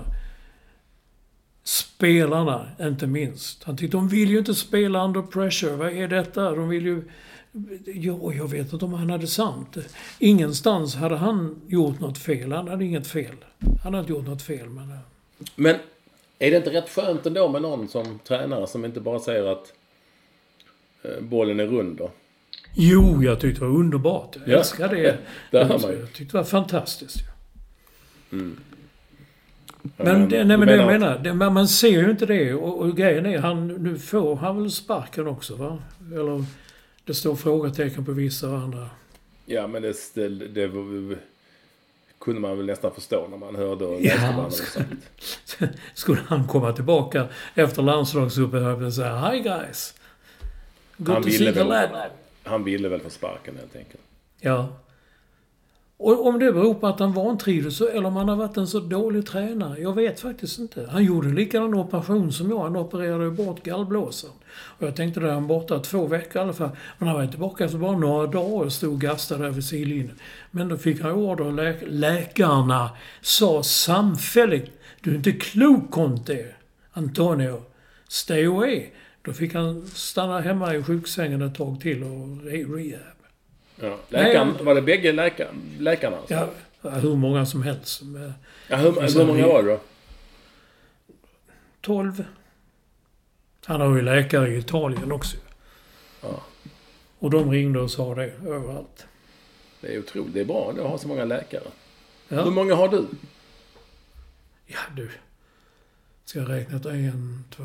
spelarna inte minst. Han tyckte de vill ju inte spela under pressure. Vad är detta? De vill ju... Ja, jag vet inte om han hade sant. Ingenstans hade han gjort något fel. Han hade inget fel. Han hade inte gjort något fel, men... Eh, men är det inte rätt skönt ändå med någon som tränare som inte bara säger att eh, bollen är rund då? Jo, jag tyckte det var underbart. Jag Ja. älskar det. Det hör jag, man jag tyckte det var fantastiskt. Ja, Men, det, nej, men det jag menar, det, man, man ser ju inte det. Och, och grejen är, han, nu får han väl sparken också, va? Eller det står frågetecken på vissa och andra. Ja, men det, det, det var- kunde man väl nästan förstå när man hörde och läste vad han hade sagt. Skulle han komma tillbaka efter landslagsuppehållet och säga Hi guys! Good Han to see the lad. Han ville väl få sparken helt enkelt. Ja. Och om det beror på att han vantrivdes eller om han har varit en så dålig tränare. Jag vet faktiskt inte. Han gjorde en likadan operation som jag. Han opererade bort gallblåsan. Och jag tänkte då är han borta två veckor i alla fall. Men han var tillbaka efter bara några dagar och stod och gastade vid sidlinjen. Men då fick han order och lä- läkarna sa samfälligt Du är inte klok Conte, Antonio. Stay away. Då fick han stanna hemma i sjuksängen ett tag till och re- rehab. Ja. Läkaren, Nej. var det bägge läkar, läkarna? Alltså? Ja, hur många som helst. Ja, hur, Alltså, hur många var det då? 12. Han har ju läkare i Italien också. Ja. Och de ringde och sa det överallt. Det är otroligt. Det är bra att ha så många läkare. Ja, Hur många har du? ja du. Ska jag räkna till en, två,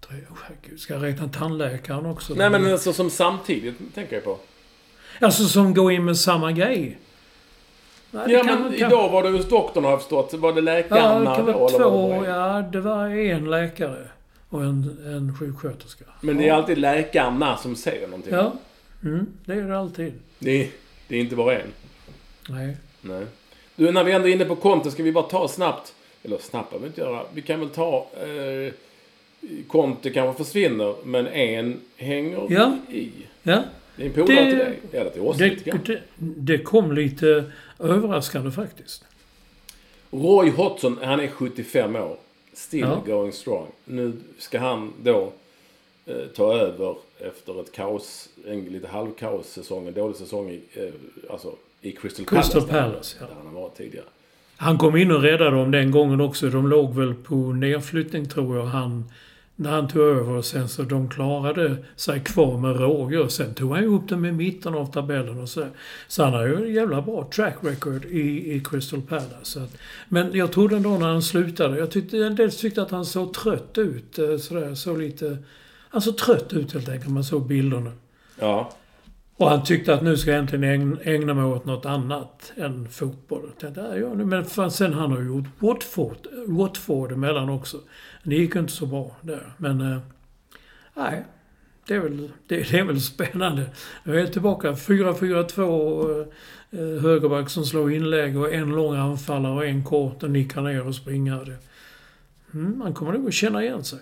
tre... Oh, herregud. Ska jag räkna tandläkaren också? Nej, men alltså som samtidigt tänker jag på. Alltså som går in med samma grej? Nej, Ja, men man- kan- idag var det hos doktorn har jag förstått. Var det Ja, läkarna det kan vara eller var det två. Ja, det var en läkare. Och en, en sjuksköterska. Men det är alltid läkarna som säger någonting. Ja. Mm, det är det alltid. Det, är, det är inte bara en. Nej. Nej. Du, när vi ändå är inne på konto ska vi bara ta snabbt. Eller snabbt behöver vi inte göra. Vi kan väl ta... Eh, Conte kanske försvinner, men en hänger Ja. i. Ja. Det är en polare Det- till dig. Eller till oss Det, det, det kom lite överraskande faktiskt. Roy Hodgson, han är 75 år. Still Ja. going strong. Nu ska han då eh, ta över efter ett kaos, en lite halvkaos-säsong, en dålig säsong i, eh, alltså, i Crystal, Crystal Palace. där- Palace, ja. Där han har varit tidigare. Han kom in och räddade dem den gången också. De låg väl på nedflyttning tror jag. Han, när han tog över och sen så de klarade sig kvar med råge. Och sen tog han ju upp dem i mitten av tabellen och så. Så han har ju en jävla bra track record i, i Crystal Palace. Så att, men jag trodde ändå när han slutade. Jag tyckte, en del tyckte att han såg trött ut. eh, Sådär, så lite... Han såg trött ut helt enkelt. Man såg bilderna. Ja. Och han tyckte att nu ska jag äntligen ägna, mig åt något annat än fotboll. Tänkte, ja, men sen han har ju gjort Watford, Watford emellan också. Det gick inte så bra där. Men, eh, nej. Det är, väl, det, det är väl spännande. Nu är jag tillbaka. 4-4-2. Eh, eh, högerback som slår inlägg och en lång anfallare och en kort och nickar ner och springer. Mm, man kommer nog att känna igen sig.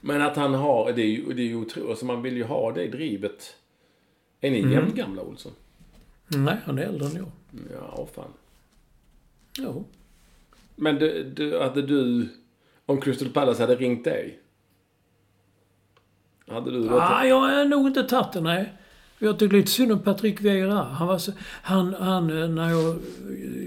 Men att han har, det är ju, det är ju otroligt. Alltså man vill ju ha det drivet. Är ni Mm. jämngamla Olsson? Nej, han är äldre än jag. Ja, fan. Jo. Men du, du, hade du, om Crystal Palace hade ringt dig? Hade du då? Ah, jag har nog inte tagit det, nej. Jag tycker lite synd om Patrick Vieira. Han var så, han, han, eh, när jag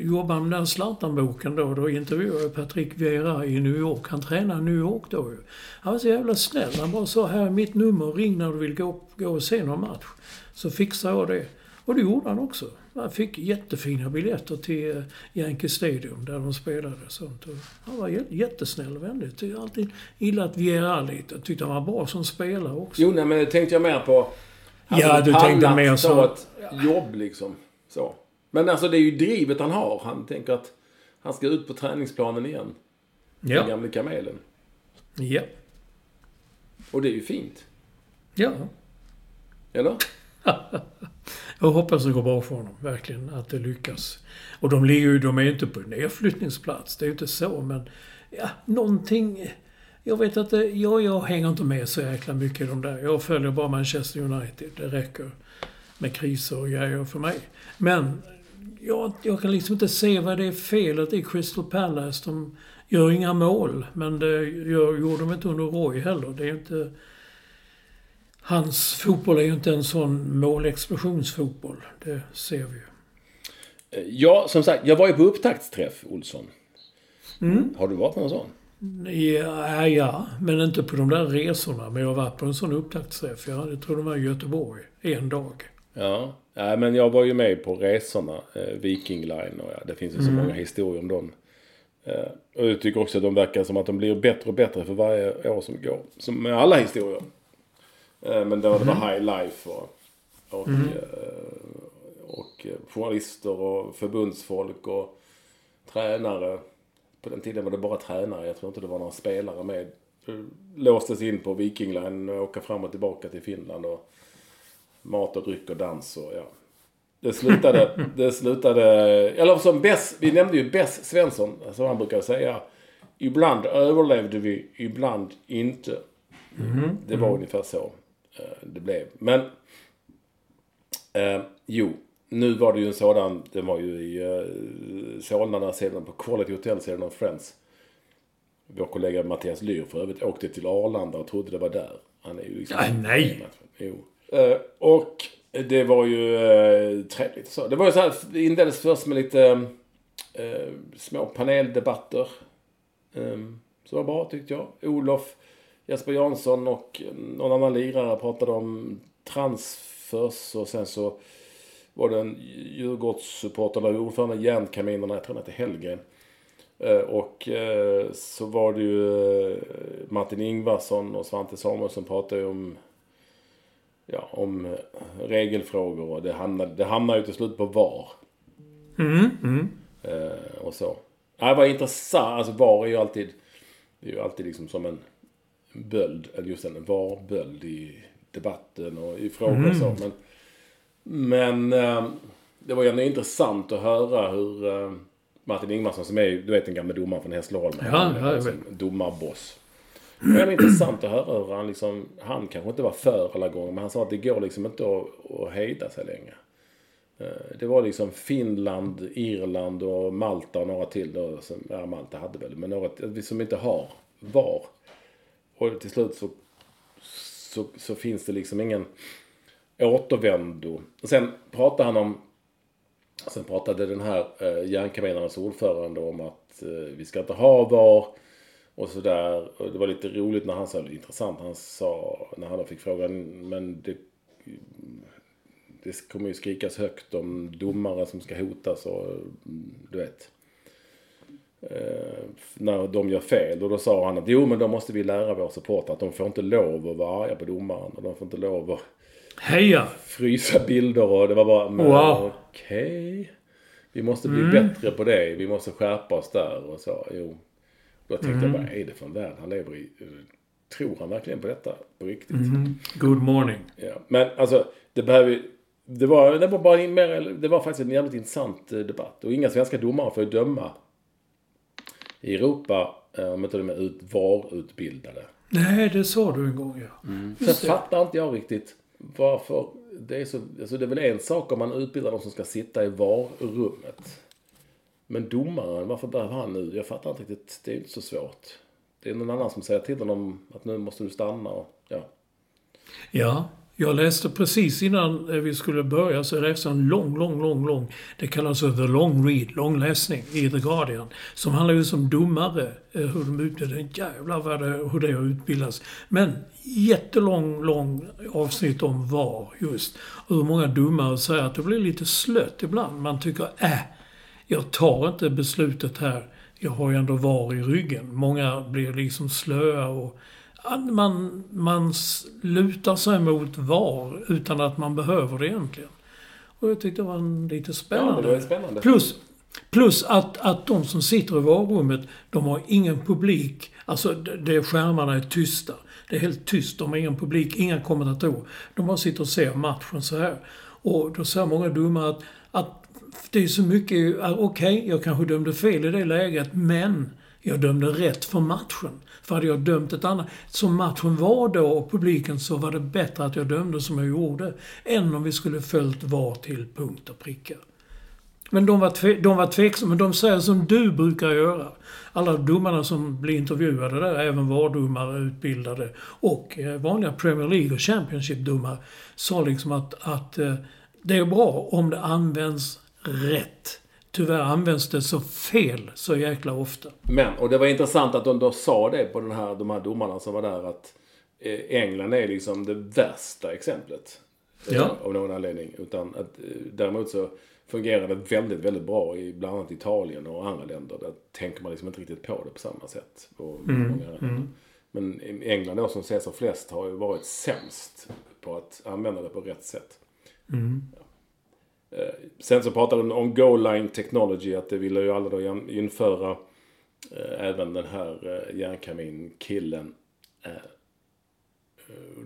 jobbade med den Zlatan-boken då, då intervjuade jag Patrick Vieira i New York. Han tränade i New York då ju. Han var så jävla snäll. Han bara sa, här är mitt nummer, ring när du vill gå, gå och se någon match. Så fixar jag det. Och det gjorde han också. Han fick jättefina biljetter till eh, Yankee Stadium där de spelade. Sånt. Och han var jättesnäll och vänlig. Tyckte alltid gillat Vieira lite. Jag tyckte han var bra som spelare också. Jo, nej, men det tänkte jag mer på... Ja, du tänkte mer så. ett jobb liksom. Så. Men alltså det är ju drivet han har. Han tänker att han ska ut på träningsplanen igen. Ja. Den gamle kamelen. Ja. Och det är ju fint. Ja. Eller? Jag hoppas det går bra för honom, verkligen. Att det lyckas. Och de ligger ju, de är ju inte på nedflyttningsplats, det är ju inte så, men... Ja, någonting... Jag vet att det, jag, jag hänger inte med så jäkla mycket i de där. Jag följer bara Manchester United. Det räcker med kriser och grejer för mig. Men jag, jag kan liksom inte se vad det är felet i Crystal Palace. De gör inga mål, men det gör, gjorde de inte under Roy heller. Det är inte... Hans fotboll är ju inte en sån målexplosionsfotboll. Det ser vi ju. Ja, som sagt, jag var ju på upptaktsträff, Olsson. Mm. Har du varit på någon sån? Ja, ja, men inte på de där resorna. Men jag har varit på en sån upptaktsträff. Jag tror det var i Göteborg. En dag. Ja. ja, men jag var ju med på resorna. Eh, Viking Line och ja, det finns ju så många historier om dem. Eh, och jag tycker också att de verkar som att de blir bättre och bättre för varje år som går. Som med alla historier. Eh, men då det var high life och, och, eh, och eh, journalister och förbundsfolk och tränare. På den tiden var det bara tränare. Jag tror inte det var några spelare med. Låstes in på Viking Line och åka fram och tillbaka till Finland. Och mat och dryck och dans och ja. Det slutade, det slutade, eller som Bess, vi nämnde ju Bess Svensson, som han brukar säga. Ibland överlevde vi, ibland inte. Det var ungefär så det blev. Men, eh, jo, nu var det ju en sådan, det var ju i eh, Solna ser den på Quality Hotel, ser den av Friends. Vår kollega Mattias Lyr för övrigt åkte till Arlanda och trodde det var där. Han är ju liksom... Nej, nej. Jo. Eh, och det var ju eh, trevligt så. Det var ju så här, det inleddes först med lite eh, små paneldebatter. Um, så var bra tyckte jag. Olof, Jesper Jansson och någon annan lirare pratade om transfers och sen så var det en Djurgårdssupporter, eller ordförande Järnkaminerna, jag tror han hette Hellgren. Eh, Och eh, så var det ju eh, Martin Ingvarsson och Svante Samuelsson pratade ju om ja, om regelfrågor och det hamnar, det hamnar ju till slut på VAR. Mm, mm. Och så. Det var intressant. Alltså VAR är ju alltid, det är ju alltid liksom som en böld, eller just en VAR-böld i debatten och i frågor och så. Men, men eh, det var ju ändå intressant att höra hur eh, Martin Ingmarsson som är du vet den gamla domaren från Hässleholm. Ja, Han ja, liksom domarboss. Det var intressant att höra hur han liksom, han kanske inte var för alla gånger, men han sa att det går liksom inte att, att hejda sig längre. Eh, Det var liksom Finland, Irland och Malta och några till då. Som, ja, Malta hade väl, men några som inte har VAR. Och till slut så, så, så finns det liksom ingen återvändo. Och sen pratade han om, sen pratade den här eh, järnkaminernas ordförande om att eh, vi ska inte ha VAR. Och sådär. Och det var lite roligt när han sa, intressant, han sa, när han fick frågan, men det, det kommer ju skrikas högt om domare som ska hotas och du vet. Eh, när de gör fel. Och då sa han att jo men då måste vi lära våra supportrar att de får inte lov att vara arga på domaren. Och de får inte lov att Heja! frysa bilder och det var bara, Wow. okej. Vi måste bli bättre på det. Vi måste skärpa oss där och så. Jo. Då tänkte jag, vad är det för en värld han lever i? Tror han verkligen på detta på riktigt? Good morning. Ja. Men alltså, det behöver det var, det var bara mer, det var faktiskt en jävligt intressant eh, debatt. Och inga svenska domare får döma i Europa eh, om inte de är ut, VAR-utbildade. Nej, det sa du en gång ja. Sen fattar inte jag riktigt varför det är så... Alltså det är väl en sak om man utbildar de som ska sitta i VAR-rummet. Men domaren, varför behöver han nu? Jag fattar inte riktigt. Det är inte så svårt. Det är någon annan som säger till honom att nu måste du stanna och ja. Ja, jag läste precis innan eh, vi skulle börja så läste jag en lång, lång, lång, lång. Det kallas för The Long Read, lång läsning i The Guardian. Som handlar just om domare, eh, hur de utbildar. Jävlar vad det, eh, hur det har utbildats. Men jättelång, lång avsnitt om VAR just. Och hur många domare säger att det blir lite slött ibland. Man tycker, äh, jag tar inte beslutet här. Jag har ju ändå VAR i ryggen. Många blir liksom slöa och man, man lutar sig mot VAR utan att man behöver det egentligen. Och jag tyckte det var lite spännande. Ja, det var spännande. Plus, plus att, att de som sitter i varummet, de har ingen publik. Alltså, det, skärmarna är tysta. Det är helt tyst. De har ingen publik, inga kommentatorer. De bara sitter och ser matchen så här. Och då säger många domare att, att det är så mycket, okej, okay, jag kanske dömde fel i det läget, men jag dömde rätt för matchen. För hade jag dömt ett annat... Som matchen var då och publiken så var det bättre att jag dömde som jag gjorde. Än om vi skulle följt VAR till punkt och pricka. Men de var, tve, de var tveksamma. Men de säger som du brukar göra. Alla domarna som blir intervjuade där, även VAR-domare utbildade och eh, vanliga Premier League och Championship-domare, sa liksom att, att eh, det är bra om det används rätt tyvärr används det så fel så jäkla ofta. Men, och det var intressant att de då sa det på den här, de här domarna som var där att eh, England är liksom det värsta exemplet. Eh, ja. Av någon anledning. Utan att eh, däremot så fungerar det väldigt, väldigt bra i bland annat Italien och andra länder. Där tänker man liksom inte riktigt på det på samma sätt. Mm, mm. Men England då som ses av flest har ju varit sämst på att använda det på rätt sätt. Mm. Ja. Eh, sen så pratar de om Goal Line Technology, att det ville ju alla då införa eh, även den här eh, järnkaminkillen.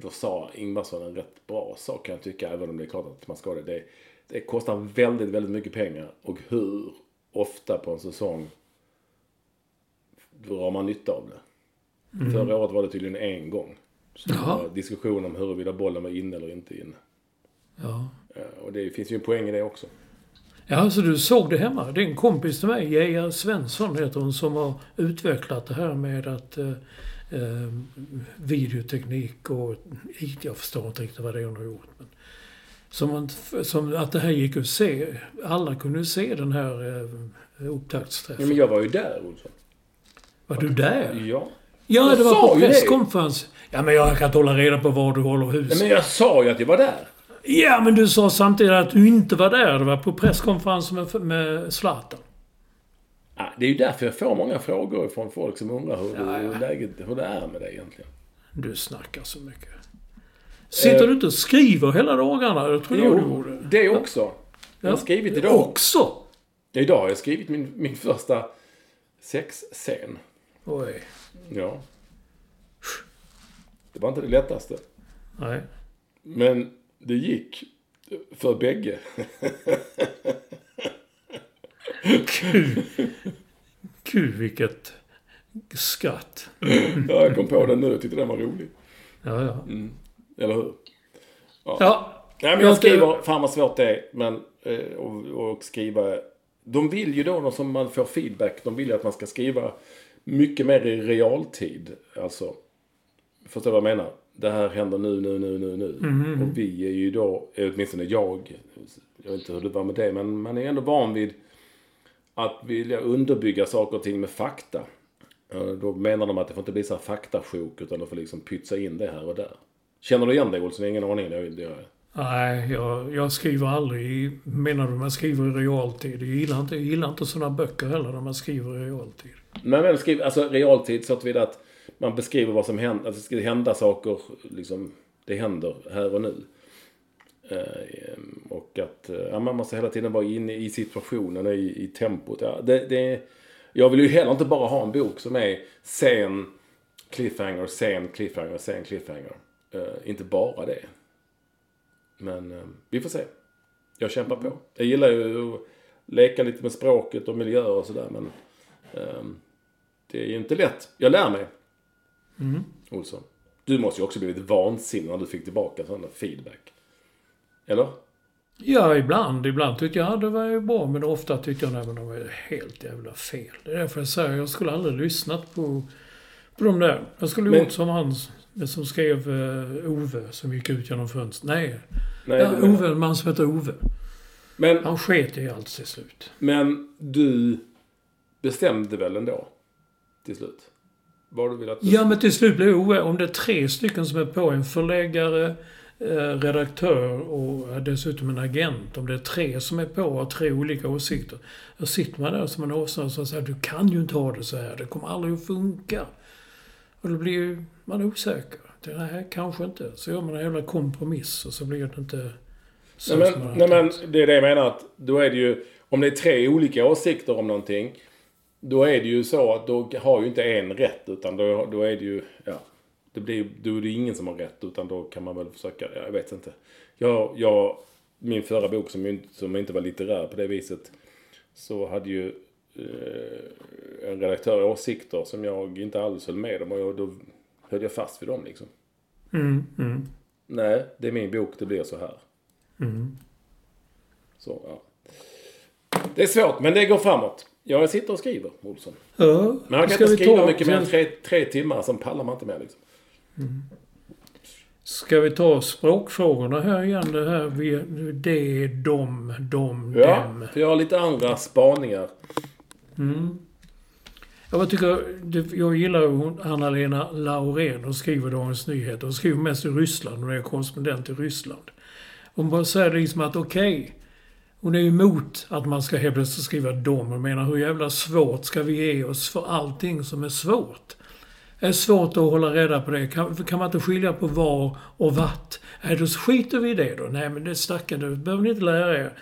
Då sa Ingvarsson en rätt bra sak kan jag tycka, även om det är klart att man ska det. det. Det kostar väldigt, väldigt mycket pengar. Och hur ofta på en säsong drar man nytta av det? Mm. Förra året var det tydligen en gång. Så det var diskussion om huruvida bollen var inne eller inte inne. Ja. Och det finns ju en poäng i det också. Ja, så du såg det hemma. Det är en kompis till mig, Geja Svensson heter hon, som har utvecklat det här med att eh, eh, videoteknik och IT, jag förstår inte riktigt vad det är hon har gjort. Men, som, som att det här gick att se. Alla kunde se den här eh, upptaktsträffen. Ja, men jag var ju där, Olsson. Var du där? Ja. Ja, det var på presskonferens. Ja, men jag kan inte hålla reda på var du håller hus. Ja, men jag sa ju att jag var där. Ja, men du sa samtidigt att du inte var där. Det var på presskonferensen med, med Zlatan. Ja, det är ju därför jag får många frågor från folk som undrar hur, ja, ja. Läget, hur det är med dig egentligen. Du snackar så mycket. Sitter uh, du inte och skriver hela dagarna? Det tror jag du gjorde. det också. Jag har skrivit idag. Också? Idag har jag skrivit min, min första sexscen. Oj. Ja. Det var inte det lättaste. Nej. Men det gick för bägge. Gud. Gud vilket skratt. ja, jag kom på den nu. Jag tyckte den var rolig. Ja, ja. Mm. Eller hur? Ja. ja. Nej, men jag skriver, fan vad svårt det är. Men, eh, och, och skriva. De vill ju då, som man får feedback, de vill ju att man ska skriva mycket mer i realtid. Alltså, förstår du vad jag menar? det här händer nu, nu, nu, nu, nu. Mm. Och vi är ju då, åtminstone jag, jag vet inte hur det var med det, men man är ändå van vid att vilja underbygga saker och ting med fakta. Då menar de att det får inte bli så här faktasjok utan de får liksom pytsa in det här och där. Känner du igen det Olsson? Ingen aning. Det, det, Nej, jag, jag skriver aldrig Menar du man skriver i realtid? Jag gillar inte, jag gillar inte sådana böcker heller när man skriver i realtid. Men, men skriver, alltså realtid så att vi att man beskriver vad som händer, alltså, att det ska hända saker, liksom, det händer här och nu. Eh, och att eh, ja, man måste hela tiden vara inne i situationen, i, i tempot. Ja, det, det, jag vill ju heller inte bara ha en bok som är sen cliffhanger, sen cliffhanger, sen cliffhanger. Eh, inte bara det. Men eh, vi får se. Jag kämpar på. Jag gillar ju att leka lite med språket och miljöer och sådär men eh, det är ju inte lätt. Jag lär mig. Mm. Olsson. Du måste ju också blivit vansinnig när du fick tillbaka sån feedback. Eller? Ja, ibland. Ibland tyckte jag det var ju bra, men ofta tyckte jag att det var helt jävla fel. Det är därför jag säger jag skulle aldrig lyssnat på, De där. Jag skulle Men- gjort som han som skrev uh, Ove som gick ut genom fönstret. Nej. Nej, ja, Ove, en man som heter Ove. Men, Han sket i allt till slut. men du bestämde väl ändå? Till slut? Vad du vill att... Ja, men till slut blir Ove, om det är tre stycken som är på, en förläggare, eh, redaktör och dessutom en agent. Om det är tre som är på och har tre olika åsikter. Då sitter man där som en åsna och säger du kan ju inte ha det så här. Det kommer aldrig att funka. Och då blir ju man osäker. Det här kanske inte. Så gör man en jävla kompromiss och så blir det inte så Nej som man men, nej men det är det jag menar att då är det ju, om det är tre olika åsikter om någonting. Då är det ju så att då har ju inte en rätt utan då, då är det ju, ja. Det blir, då är det ingen som har rätt utan då kan man väl försöka, ja, jag vet inte. Jag, jag, min förra bok som, som inte var litterär på det viset. Så hade ju eh, en redaktör åsikter som jag inte alls höll med om och jag, då höll jag fast vid dem liksom. Mm, mm, Nej, det är min bok, det blir så här. mm. Så, ja. Det är svårt, men det går framåt. Jag sitter och skriver, Olsson. Ja, Men han kan inte skriva mycket mer än tre, tre timmar, sen pallar man inte mer liksom. Ska vi ta språkfrågorna här igen? Det här vi, det, dom, dom, Ja, dem. för jag har lite andra spaningar. Jag tycker, jag gillar hon- Anna-Lena Laurén och skriver Dagens Nyheter. Hon skriver mest i Ryssland. Hon är korrespondent i Ryssland. Hon bara säger liksom att okej, hon är emot att man ska helt plötsligt skriva dom. Hon menar hur jävla svårt ska vi ge oss för allting som är svårt? Det är svårt att hålla reda på det. Kan, kan man inte skilja på var och vart? Nej, då skiter vi i det då. Nej, men det stackare, det behöver ni inte lära er.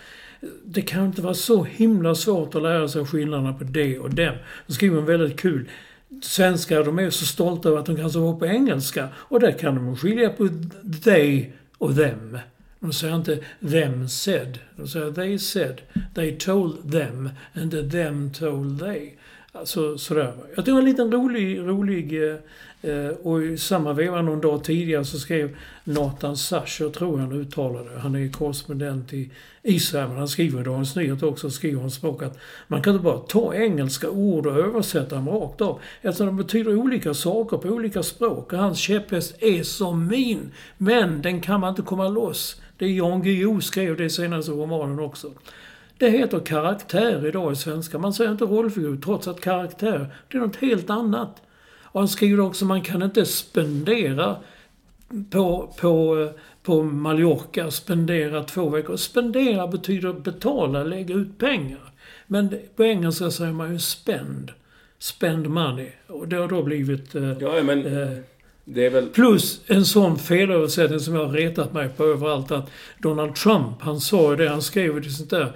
Det kan inte vara så himla svårt att lära sig skillnaderna på det och dem. Då skriver hon väldigt kul. Svenskar, de är så stolta över att de kan så på engelska. Och där kan de skilja på they och them. De säger inte them said. De säger they said. They told them. And the them told they. Alltså sådär. Jag tog en liten rolig, rolig eh, eh, och i samma veva någon dag tidigare så skrev Nathan Sasher, tror jag han uttalade. Han är korrespondent i Israel, men han skriver i Dagens Nyheter också, skriver om språk att man kan inte bara ta engelska ord och översätta dem rakt av. Eftersom de betyder olika saker på olika språk. Och hans käpphäst är som min. Men den kan man inte komma loss. Det är Jan Guillou skrev det i senaste romanen också. Det heter karaktär idag i svenska. Man säger inte rollfigur trots att karaktär, det är något helt annat. Och han skriver också man kan inte spendera på, på, på Mallorca, spendera två veckor. Spendera betyder betala, lägga ut pengar. Men på engelska säger man ju spend. Spend money. Och det har då blivit... Eh, Ja, men eh, väl... Plus en sån felöversättning som jag har retat mig på överallt att Donald Trump, han sa ju det, han skrev ju sånt där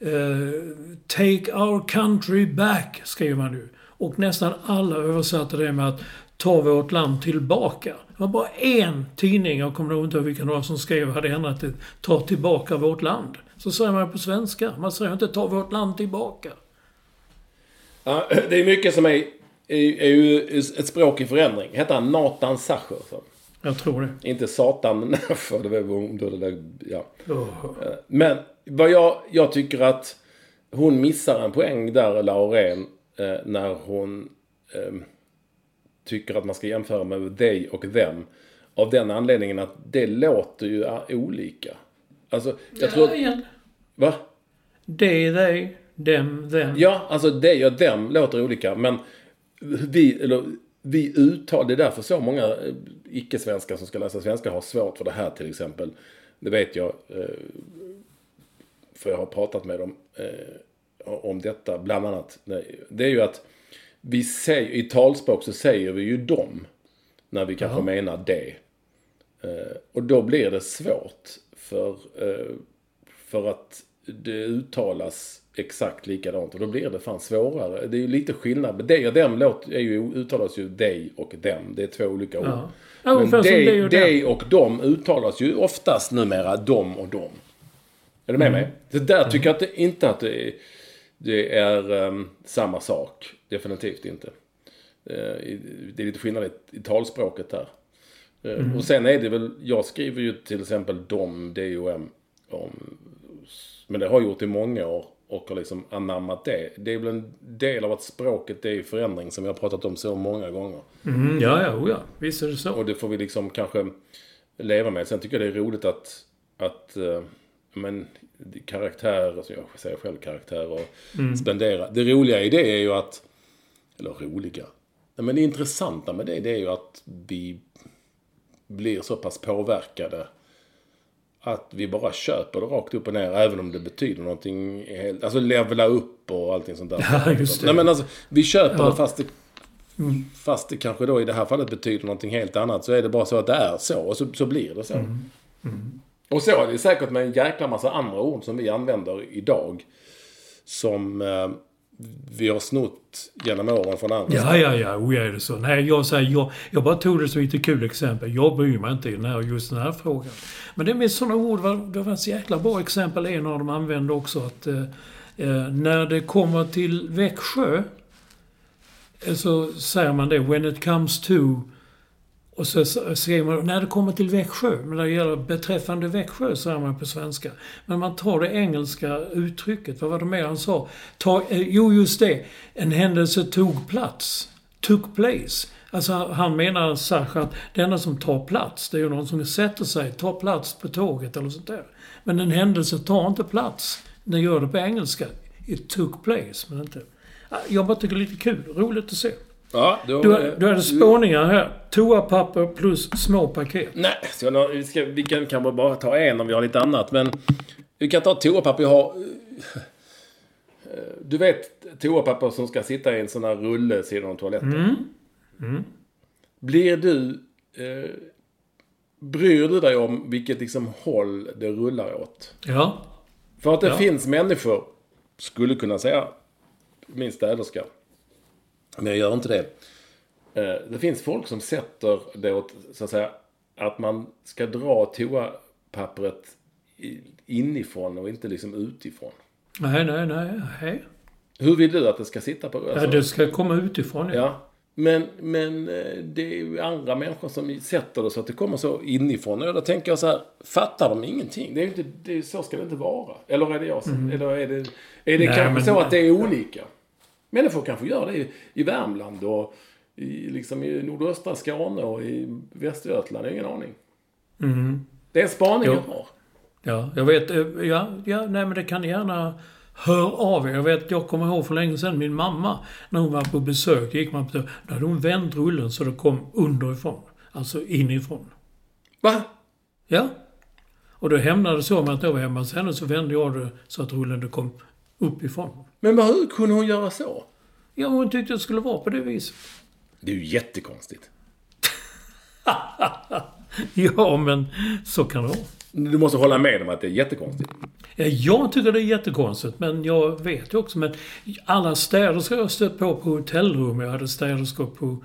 eh, Take our country back, skrev han ju. Och nästan alla översatte det med att ta vårt land tillbaka. Det var bara en tidning, jag kommer nog inte ihåg vilken det var som skrev, hade ändrat det. Ta tillbaka vårt land. Så säger man på svenska. Man säger inte ta vårt land tillbaka. Ja, det är mycket som är, är, är ju ett språk i förändring. Hette han Nathan Sacher? Så. Jag tror det. Inte Satan för det var om det där, ja. Oh. Men vad jag, jag tycker att hon missar en poäng där, Laurén, eh, när hon eh, tycker att man ska jämföra med they och them. Av den anledningen att det låter ju ah, olika. Alltså, jag tror... Ja, igen. Va? They, they, them, them. Ja, alltså they och them låter olika. Men vi, eller, vi uttalar, det är därför så många eh, icke-svenskar som ska läsa svenska har svårt för det här till exempel. Det vet jag. Eh, för jag har pratat med dem eh, om detta. Bland annat. Det är ju att vi säger, i talspråk så säger vi ju dem. När vi kanske menar det. Och då blir det svårt. För, för att det uttalas exakt likadant. Och då blir det fan svårare. Det är ju lite skillnad. Det och dem låt, är ju, uttalas ju they och dem. Det är två olika ord. Ja. Ja, Men det och dem. they och dem uttalas ju oftast numera dom och dom. Är du med Mm. mig? Det där tycker jag att det, inte att det är, det är ehm, samma sak. Definitivt inte. I- det är lite skillnad i, i talspråket här. Eh, Mm. Och sen är det väl, jag skriver ju till exempel dom, D-O-M, om, men det har jag gjort i många år. och har liksom anammat det. Det är väl en del av att språket är i förändring som vi har pratat om så många gånger. Mm, ja, ja, oh ja. Visst är det så. Och det får vi liksom kanske leva med. Sen tycker jag det är roligt att, att eh, men, karaktärer, alltså jag säger själv karaktärer, och spendera. Det roliga i det är ju att, eller roliga, Nej, men det intressanta med det, det är ju att vi blir så pass påverkade att vi bara köper det rakt upp och ner, även om det betyder någonting helt... Alltså levla upp och allting sånt där. Ja, just det. Nej, men alltså, vi köper Ja. det fast det Fast det kanske då i det här fallet betyder någonting helt annat så är det bara så att det är så och så, så blir det så. Och så är det säkert med en jäkla massa andra ord som vi använder idag. Som eh, vi har snott genom åren från andra. Ja, ja, ja. Oh, är det så. Nej, jag säger jag, jag bara tog det som ett lite kul exempel. Jag bryr mig inte i den här, just den här frågan. Men det är med sådana ord, det var ett så jäkla bra exempel. En av dem använde också att eh, eh, när det kommer till Växjö eh, så säger man det, when it comes to och så skriver man, när det kommer till Växjö, men när det gäller beträffande Växjö säger man på svenska. Men man tar det engelska uttrycket, vad var det mer han sa? Ta, eh, jo, just det. En händelse tog plats. Took place. Alltså han menar särskilt, att det enda som tar plats, det är ju någon som sätter sig, tar plats på tåget eller sånt där. Men en händelse tar inte plats. Den gör det på engelska. It took place, men inte... Ah, jag bara tycker det är lite kul, roligt att se. Ja, då, Du, du hade spåningar här. Toapapper plus små paket. Nej, så jag, vi, ska, vi kan kanske bara ta en om vi har lite annat. Men vi kan ta toapapper. Jag har... eh, Du vet toapapper som ska sitta i en sån här rulle sidan om toaletten. Blir du... Eh, bryr du dig om vilket liksom håll det rullar åt? Ja. För att det Ja. finns människor, skulle kunna säga min städerska, men jag gör inte det. Eh, Det finns folk som sätter det åt, så att säga, att man ska dra toapappret inifrån och inte liksom utifrån. Nej, nej, nej. nej. Hur vill du att det ska sitta på? Ja, alltså- det ska komma utifrån. Ja. Ja. Men, men eh, det är ju andra människor som sätter det så att det kommer så inifrån. Och då tänker jag så här, fattar de ingenting? Det är inte, det är, så ska det inte vara. Eller är det jag som, eller är det, är det Nej, kanske men- så att det är olika? Människor kanske gör det i, i Värmland och i, liksom i nordöstra Skåne och i Västergötland. Jag ingen aning. Det är en spaning jag har. Ja, jag vet. eh, Ja, ja, nej men det kan ni gärna höra av er. Jag vet, jag kommer ihåg för länge sedan min mamma, när hon var på besök, gick man på, då hade hon vänt rullen så det kom underifrån. Alltså inifrån. Va? Ja. Och då hämnade det så med att jag var hemma hos henne så vände jag det så att rullen det kom uppifrån. Men hur kunde hon göra så? Ja, hon tyckte det skulle vara på det viset. Det är ju jättekonstigt. Ja, men så kan det vara. Du måste hålla med om att det är jättekonstigt. Ja, Jag tycker det är jättekonstigt, men jag vet ju också. Men alla städerskor jag stött på på hotellrum, jag hade städerskor på,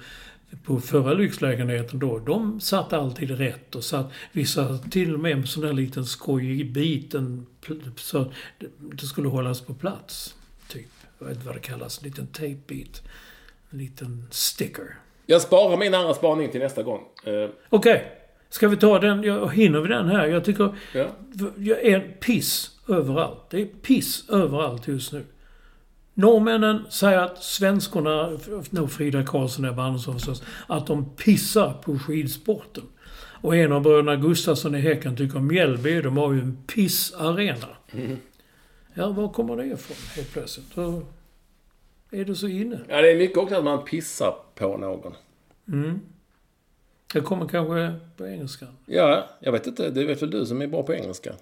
på förra lyxlägenheten då, de satt alltid rätt och satt vissa till och med med sån där liten skojig biten pl- så det skulle hållas på plats. Typ. Jag vet inte vad det kallas. En liten tejpbit. En liten sticker. Jag sparar min andra spaning till nästa gång. Eh, Okej. Ska vi ta den? Jag hinner vi den här? Jag tycker... Ja. Jag är piss överallt. Det är piss överallt just nu. Norrmännen säger att svenskorna, nu Frida Karlsson och Ebba Andersson förstås, att de pissar på skidsporten. Och en av bröderna Gustafsson i Häcken tycker om Mjällby, de har ju en pissarena. Ja, var kommer det ifrån helt plötsligt? Då är det så inne. Ja, det är mycket också att man pissar på någon. Det kommer kanske på engelska. Ja, jag vet inte. Det vet väl du som är bra på engelska.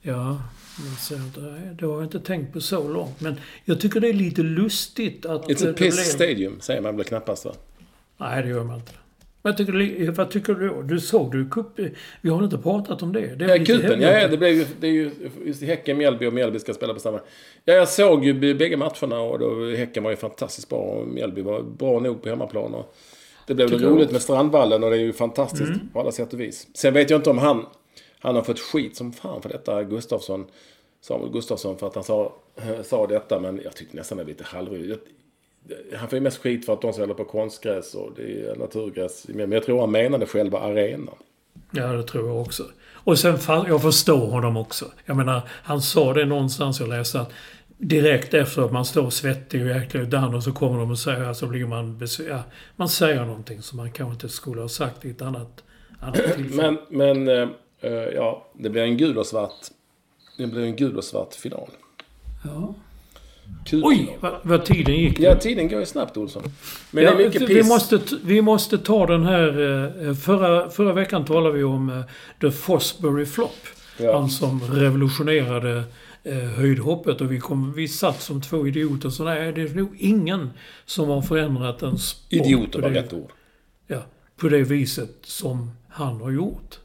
Ja, men så, nej, det har jag inte tänkt på så långt. Men jag tycker det är lite lustigt att... It's a det piss blev- stadium, säger man väl knappast va? Nej, det gör man inte. Jag tycker, det- vad tycker du? då? Du såg du cup... Vi har inte pratat om det. det är Ja, kupen. Ja, det, blev ju, det är ju just Häcken, Mjällby och Mjällby ska spela på samma. Ja, jag såg ju bägge matcherna och då, Häcken var ju fantastiskt bra och Mjällby var bra nog på hemmaplan. Och det blev Tycker roligt. Mm. med Strandvallen och det är ju fantastiskt på alla sätt och vis. Sen vet jag inte om han, han har fått skit som fan för detta, Gustafsson. Samuel Gustafsson för att han sa, sa detta, men jag tyckte nästan det var lite halvroligt. Han får ju mest skit för att de spelar på konstgräs och det är naturgräs. Men jag tror han menade själva arenan. Ja, det tror jag också. Och sen, jag förstår honom också. Jag menar, han sa det någonstans, jag läste att direkt efter att man står svettig och jäkla utan och så kommer de och säger, så blir man besv- ja, Man säger någonting som man kanske inte skulle ha sagt i ett annat, annat tillfälle. Men, men eh, eh, ja, det blir en gul och svart. Det blir en gul och svart final. Ja. Kul Oj, vad, vad tiden gick. Ja, tiden går ju snabbt Olsson. Men Ja, det är mycket vi, piss. måste, t- vi måste ta den här... eh, Förra, förra veckan talade vi om eh, The Fosbury Flop. Ja. Han som revolutionerade eh, höjdhoppet och vi, kom, vi satt som två idioter. Så nej, det är nog ingen som har förändrat en sport Idioter var rätt ord. ja, på det viset som han har gjort.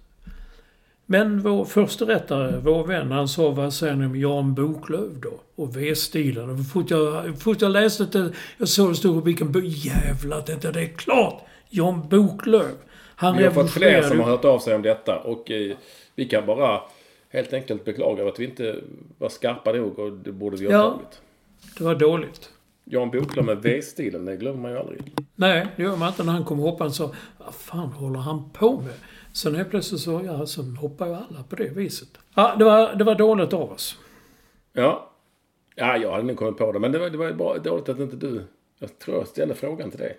Men vår första rättare, vår vän, han sa vad säger ni om Jan Boklöv då? Och V-stilen. Och fort jag, fort jag läste det, jag såg det stod rubriken, "Bu- jävlar detta, det är klart! Jan Boklöv. Han Vi har fått fler som har hört av sig om detta och eh, vi kan bara helt enkelt beklaga att vi inte var skarpa nog och det borde vi ha Ja. tagit. Det var dåligt. Jan Boklöv med V-stilen, det glömmer man ju aldrig. Nej, det gör man inte när han kom hoppande så Vad fan håller han på med? Sen helt plötsligt så, ja, sen hoppar ju alla på det viset. Ja, det var, det var dåligt av oss. Ja. Ja, jag hade nog kommit på det. Men det var, det var bara dåligt att inte du... Jag tror jag ställde frågan till dig.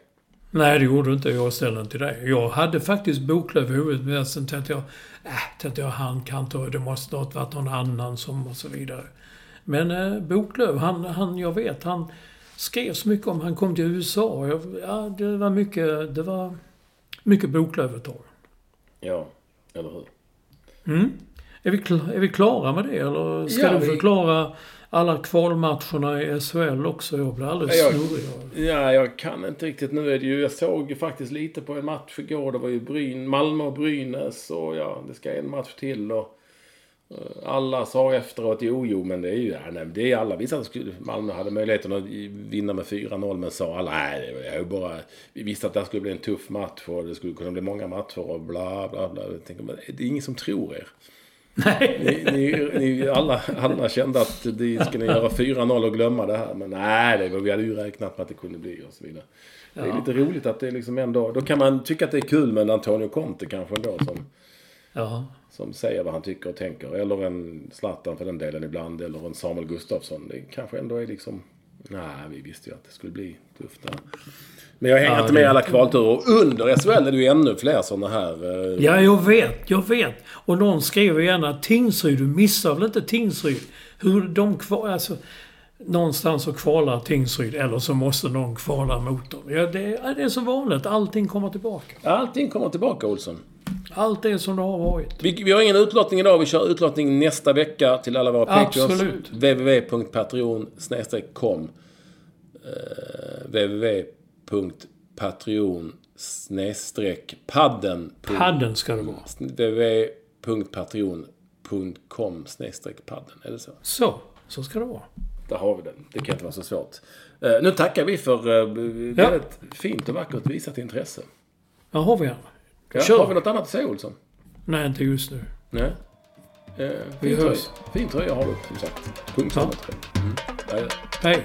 Nej, det gjorde du inte. Jag ställde den till dig. Jag hade faktiskt Boklöv i huvudet, men sen tänkte jag, äh, tänkte jag, han kan inte, det måste ha varit någon annan som och så vidare. Men eh, Boklöv, han, han, jag vet, han skrev så mycket om, han kom till USA. Jag, ja, det var mycket, det var mycket Boklöv ett tag. Ja, eller hur? Mm. Är, vi är vi klara med det, eller ska Ja, du vi- förklara alla kvalmatcherna i SHL också? Jag blir alldeles Ja, jag- snurrig. Ja, jag kan inte riktigt. Nu är det ju... Jag såg faktiskt lite på en match igår. Det var ju Bryn, Malmö och Brynäs och ja, det ska en match till och... Alla sa efteråt, jo, jo, men det är ju... Ja, nej, det är alla. Visste att Malmö hade möjligheten att vinna med 4-0, men sa alla, nej, det är ju bara... Vi visste att det skulle bli en tuff match och det skulle kunna bli många matcher och bla, bla, bla. Jag tänker, men det är ingen som tror er. Nej. Ni, ni, ni, alla, alla kände att de skulle göra 4-0 och glömma det här. Men nej, det var, vi hade ju räknat med att det kunde bli och så vidare. Det är lite roligt att det är liksom ändå... Då kan man tycka att det är kul med Antonio Conte kanske ändå som, Ja. Som säger vad han tycker och tänker. Eller en Zlatan för den delen ibland. Eller en Samuel Gustafsson. Det kanske ändå är liksom... Nej, vi visste ju att det skulle bli tufft där. Men jag hänger Ja, inte med i alla kvalturer. Och under SHL är det ju ännu fler sådana här... eh, Ja, jag vet. Jag vet. Och någon skrev igen att Tingsryd, du missar väl inte Tingsryd? Hur de kvar... Alltså, någonstans så kvalar Tingsryd eller så måste någon kvala mot dem. Ja, det, det är så vanligt. Allting kommer tillbaka. Allting kommer tillbaka, Olsson. Allt är som det har varit. Vi, vi har ingen utlottning idag. Vi kör utlottning nästa vecka till alla våra patreons. Absolut. www.patreon com uh, www.patreon padden Padden ska det vara. www.patreon.com padden. Är det så? Så. Så ska det vara. Där har vi den. Det kan inte vara så svårt. Eh, nu tackar vi för uh, väldigt fint och vackert visat intresse. Ja, har vi en. Ja, Kör. har vi något annat att säga, Olsson? Nej, inte just nu. Nej. Eh, Vi fin, tröja. fin tröja har du, som sagt. Mm. Ja, ja. Hej.